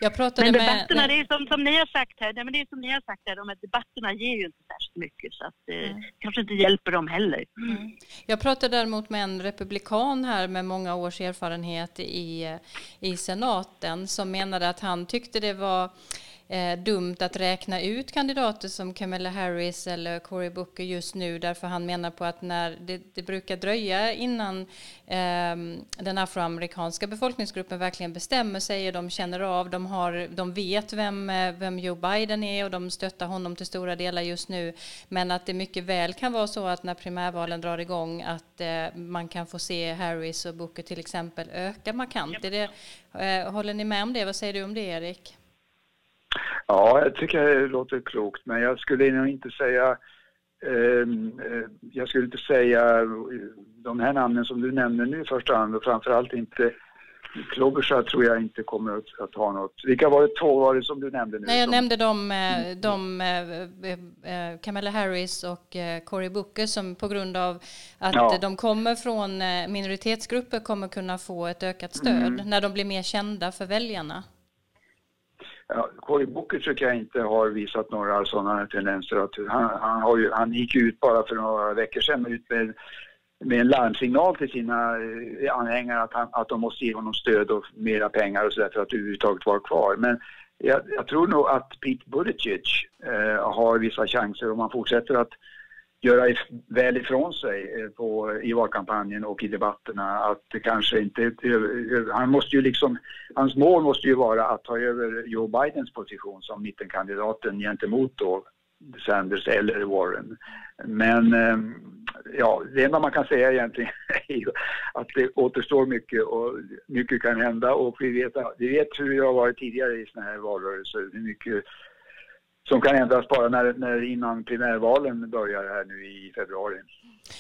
Jag pratade men debatterna, med... det är som, som ni har sagt här, nej, men det är som ni har sagt här, de här debatterna ger ju inte särskilt mycket så att det mm. kanske inte hjälper dem heller. Mm. Jag pratade däremot med en republikan här med många års erfarenhet i, i senaten som menade att han tyckte det var eh, dumt att räkna ut kandidater som Kamala Harris eller Cory Booker just nu därför han menar på att när det, det brukar dröja innan eh, den afroamerikanska befolkningsgruppen verkligen bestämmer sig och de känner av, de, har, de vet vem, eh, vem Joe Biden är och de stöttar honom till stora delar just nu men att det mycket väl kan vara så att när primärvalen drar igång att eh, man kan få se Harris och Booker till exempel öka markant. Är det, eh, håller ni med om det? Vad säger du om det Erik? Ja, jag tycker det låter klokt, men jag skulle nog inte säga ehm, eh, jag skulle inte säga de här namnen som du nämner nu i första hand och framförallt inte Klobuchar tror jag inte kommer att, att, ha något. Vilka var det två var det som du nämnde nu? Nej, jag som... nämnde de, eh, de, de Kamala Harris och Cory Booker som på grund av att ja. de kommer från minoritetsgrupper kommer kunna få ett ökat stöd mm. när de blir mer kända för väljarna. Ja, Cory Booker tycker jag inte har visat några sådana tendenser. Att han, han, har ju, han gick ut bara för några veckor sedan ut med, med en larmsignal till sina eh, anhängare att, han, att de måste ge honom stöd och mera pengar och så där för att överhuvudtaget vara kvar. Men jag, jag tror nog att Pete Buttigieg eh, har vissa chanser om han fortsätter att göra väl ifrån sig eh, på, i valkampanjen och i debatterna. Att kanske inte, han måste ju liksom, hans mål måste ju vara att ta över Joe Bidens position som mittenkandidaten gentemot då Sanders eller Warren. Men ehm, ja, det enda man kan säga egentligen *laughs* är ju att det återstår mycket och mycket kan hända och vi vet, vi vet hur det har varit tidigare i sådana här valrörelser. Hur mycket som kan ändras bara när, när innan primärvalen börjar här nu i februari.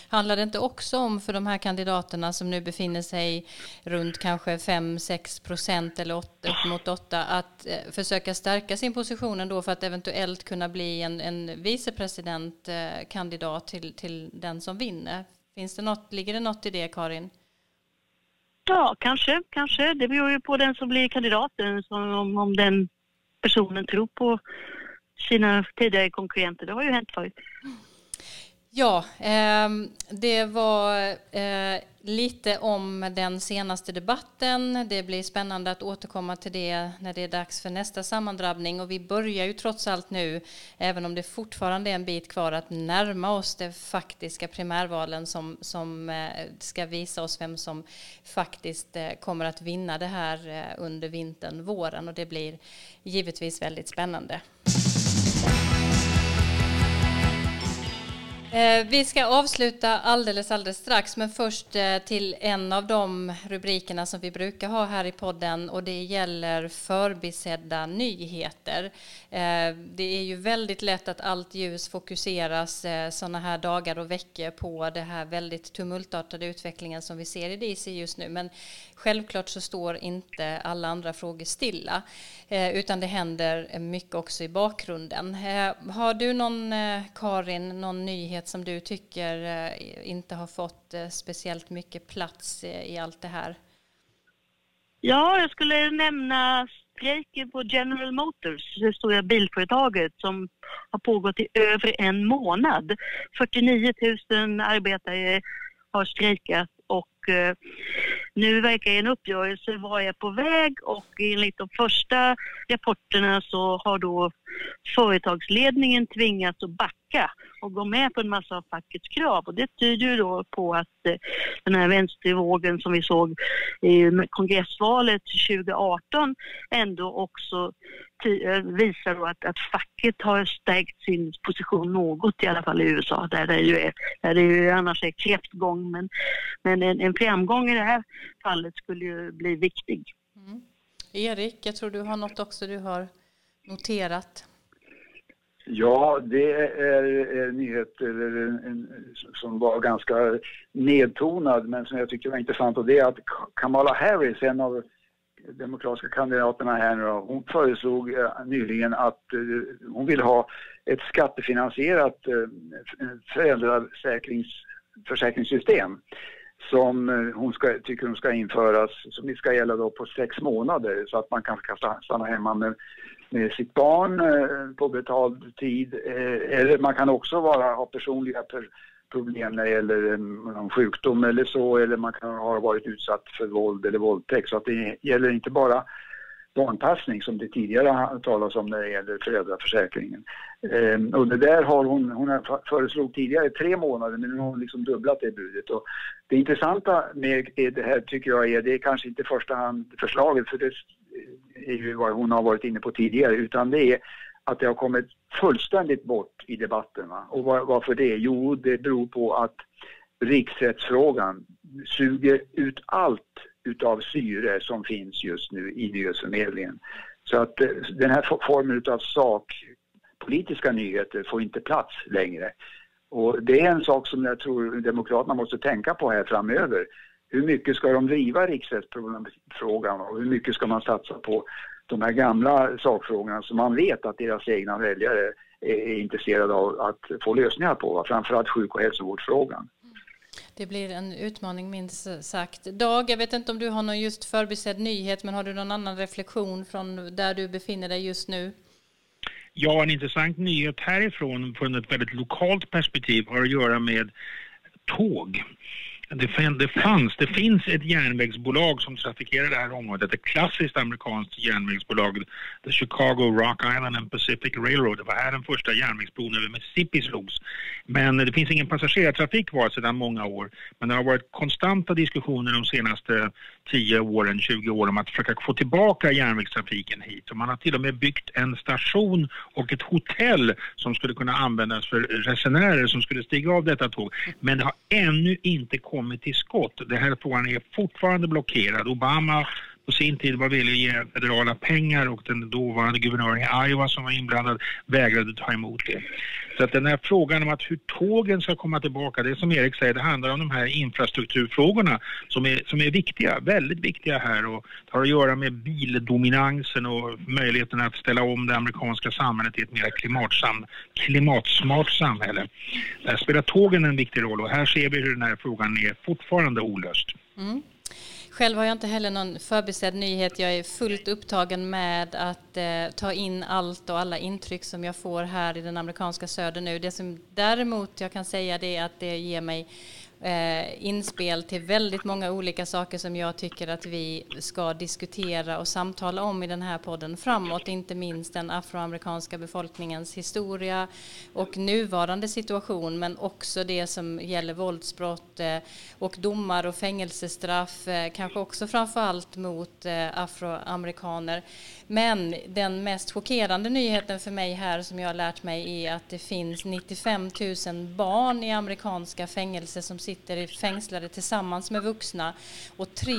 Handlar det inte också om för de här kandidaterna som nu befinner sig runt kanske 5-6 procent eller 8, upp mot 8 att eh, försöka stärka sin position ändå för att eventuellt kunna bli en, en vicepresidentkandidat till, till den som vinner? Finns det något, ligger det något i det Karin? Ja, kanske, kanske. Det beror ju på den som blir kandidaten, om, om den personen tror på sina tidigare konkurrenter. Det har ju hänt förut. Ja, eh, det var eh, lite om den senaste debatten. Det blir spännande att återkomma till det när det är dags för nästa sammandrabbning. Och vi börjar ju trots allt nu, även om det fortfarande är en bit kvar, att närma oss de faktiska primärvalen som, som eh, ska visa oss vem som faktiskt eh, kommer att vinna det här eh, under vintern, våren. Och det blir givetvis väldigt spännande. Eh, vi ska avsluta alldeles, alldeles strax, men först eh, till en av de rubrikerna som vi brukar ha här i podden och det gäller förbisedda nyheter. Eh, det är ju väldigt lätt att allt ljus fokuseras eh, sådana här dagar och veckor på det här väldigt tumultartade utvecklingen som vi ser i DC just nu, men självklart så står inte alla andra frågor stilla, eh, utan det händer mycket också i bakgrunden. Eh, har du någon, eh, Karin, någon nyhet som du tycker inte har fått speciellt mycket plats i allt det här? Ja, jag skulle nämna strejken på General Motors, det stora bilföretaget som har pågått i över en månad. 49 000 arbetare har strejkat och eh, nu verkar en uppgörelse vara på väg och enligt de första rapporterna så har då företagsledningen tvingats att backa och gå med på en massa av fackets krav. Och det tyder ju då på att eh, den här vänstervågen som vi såg i kongressvalet 2018 ändå också visar då att, att facket har stärkt sin position något i alla fall i USA där det ju, är, där det ju annars är kräftgång. Men, men en, en framgång i det här fallet skulle ju bli viktig. Mm. Erik, jag tror du har något också du har noterat. Ja, det är, är nyheter som var ganska nedtonad men som jag tyckte var intressant och det är att Kamala Harris, en av demokratiska kandidaterna här nu hon föreslog eh, nyligen att eh, hon vill ha ett skattefinansierat eh, föräldraförsäkringssystem som hon ska, tycker hon ska införas, som ska gälla då på sex månader så att man kanske kan stanna hemma med med sitt barn på betald tid. Eller man kan också vara, ha personliga problem när det gäller eh, någon sjukdom eller så eller man kan ha varit utsatt för våld eller våldtäkt. Så att det gäller inte bara barnpassning som det tidigare talas om när det gäller föräldraförsäkringen. Eh, och det där har hon, hon föreslog tidigare tre månader men nu har hon liksom dubblat det budet. Och det intressanta med det här tycker jag är, det är kanske inte i första hand förslaget för det är ju vad hon har varit inne på tidigare utan det är att det har kommit fullständigt bort i debatten. Va? Och var, varför det? Jo, det beror på att riksrättsfrågan suger ut allt utav syre som finns just nu i nyhetsförmedlingen. Så att eh, den här formen utav sakpolitiska nyheter får inte plats längre. Och det är en sak som jag tror Demokraterna måste tänka på här framöver. Hur mycket ska de driva riksrättsfrågan och hur mycket ska man satsa på de här gamla sakfrågorna som man vet att deras egna väljare är intresserade av att få lösningar på, framförallt sjuk och hälsovårdsfrågan. Det blir en utmaning minst sagt. Dag, jag vet inte om du har någon just förbisedd nyhet, men har du någon annan reflektion från där du befinner dig just nu? Ja, en intressant nyhet härifrån från ett väldigt lokalt perspektiv har att göra med tåg det, det, fanns, det finns ett järnvägsbolag som trafikerar det här området, ett klassiskt amerikanskt järnvägsbolag, The Chicago Rock Island and Pacific Railroad. Det var här den första järnvägsbron över Mississippi slogs. Men det finns ingen passagerartrafik kvar sedan många år. Men det har varit konstanta diskussioner de senaste 10 åren, 20 åren om att försöka få tillbaka järnvägstrafiken hit. Och man har till och med byggt en station och ett hotell som skulle kunna användas för resenärer som skulle stiga av detta tåg. Men det har ännu inte kommit kommit till skott. Den här frågan är fortfarande blockerad. Obama på sin tid var villig att ge federala pengar och den dåvarande guvernören i Iowa som var inblandad vägrade ta emot det. Så att den här frågan om att hur tågen ska komma tillbaka, det som Erik säger, det handlar om de här infrastrukturfrågorna som är, som är viktiga, väldigt viktiga här och har att göra med bildominansen och möjligheten att ställa om det amerikanska samhället till ett mer klimatsam, klimatsmart samhälle. Där spelar tågen en viktig roll och här ser vi hur den här frågan är fortfarande olöst. Mm. Själv har jag inte heller någon förbisedd nyhet. Jag är fullt upptagen med att eh, ta in allt och alla intryck som jag får här i den amerikanska södern nu. Det som däremot jag kan säga det är att det ger mig eh, inspel till väldigt många olika saker som jag tycker att vi ska diskutera och samtala om i den här podden framåt, inte minst den afroamerikanska befolkningens historia och nuvarande situation, men också det som gäller våldsbrott eh, och domar och fängelsestraff, eh, kanske också framför allt mot eh, afroamerikaner. Men den mest chockerande nyheten för mig här som jag har lärt mig är att det finns 95 000 barn i amerikanska fängelser som sitter fängslade tillsammans med vuxna och 3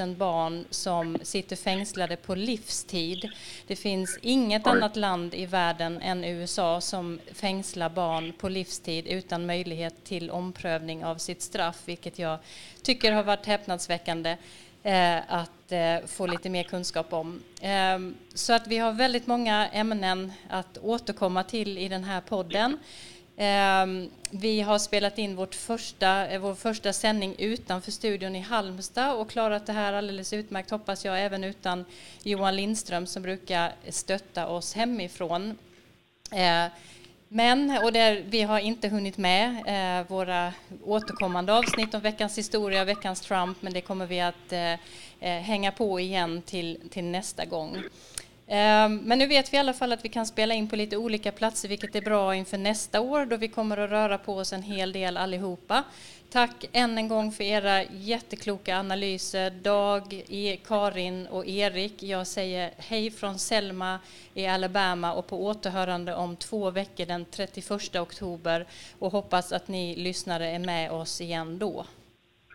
000 barn som sitter fängslade på livstid. Det finns inget annat land i världen än USA som fängslar barn på livstid utan möjlighet till omprövning av sitt straff, vilket jag tycker har varit häpnadsväckande. Eh, att eh, få lite mer kunskap om. Ehm, så att vi har väldigt många ämnen att återkomma till i den här podden. Ehm, vi har spelat in vårt första, eh, vår första sändning utanför studion i Halmstad och klarat det här alldeles utmärkt hoppas jag, även utan Johan Lindström som brukar stötta oss hemifrån. Eh, men, och där vi har inte hunnit med eh, våra återkommande avsnitt om veckans historia, veckans Trump, men det kommer vi att eh, eh hänga på igen till, till nästa gång. Ehm, men nu vet vi i alla fall att vi kan spela in på lite olika platser, vilket är bra inför nästa år då vi kommer att röra på oss en hel del allihopa. Tack än en gång för era jättekloka analyser, Dag, e, Karin och Erik. Jag säger hej från Selma i Alabama och på återhörande om två veckor den 31 oktober och hoppas att ni lyssnare är med oss igen då.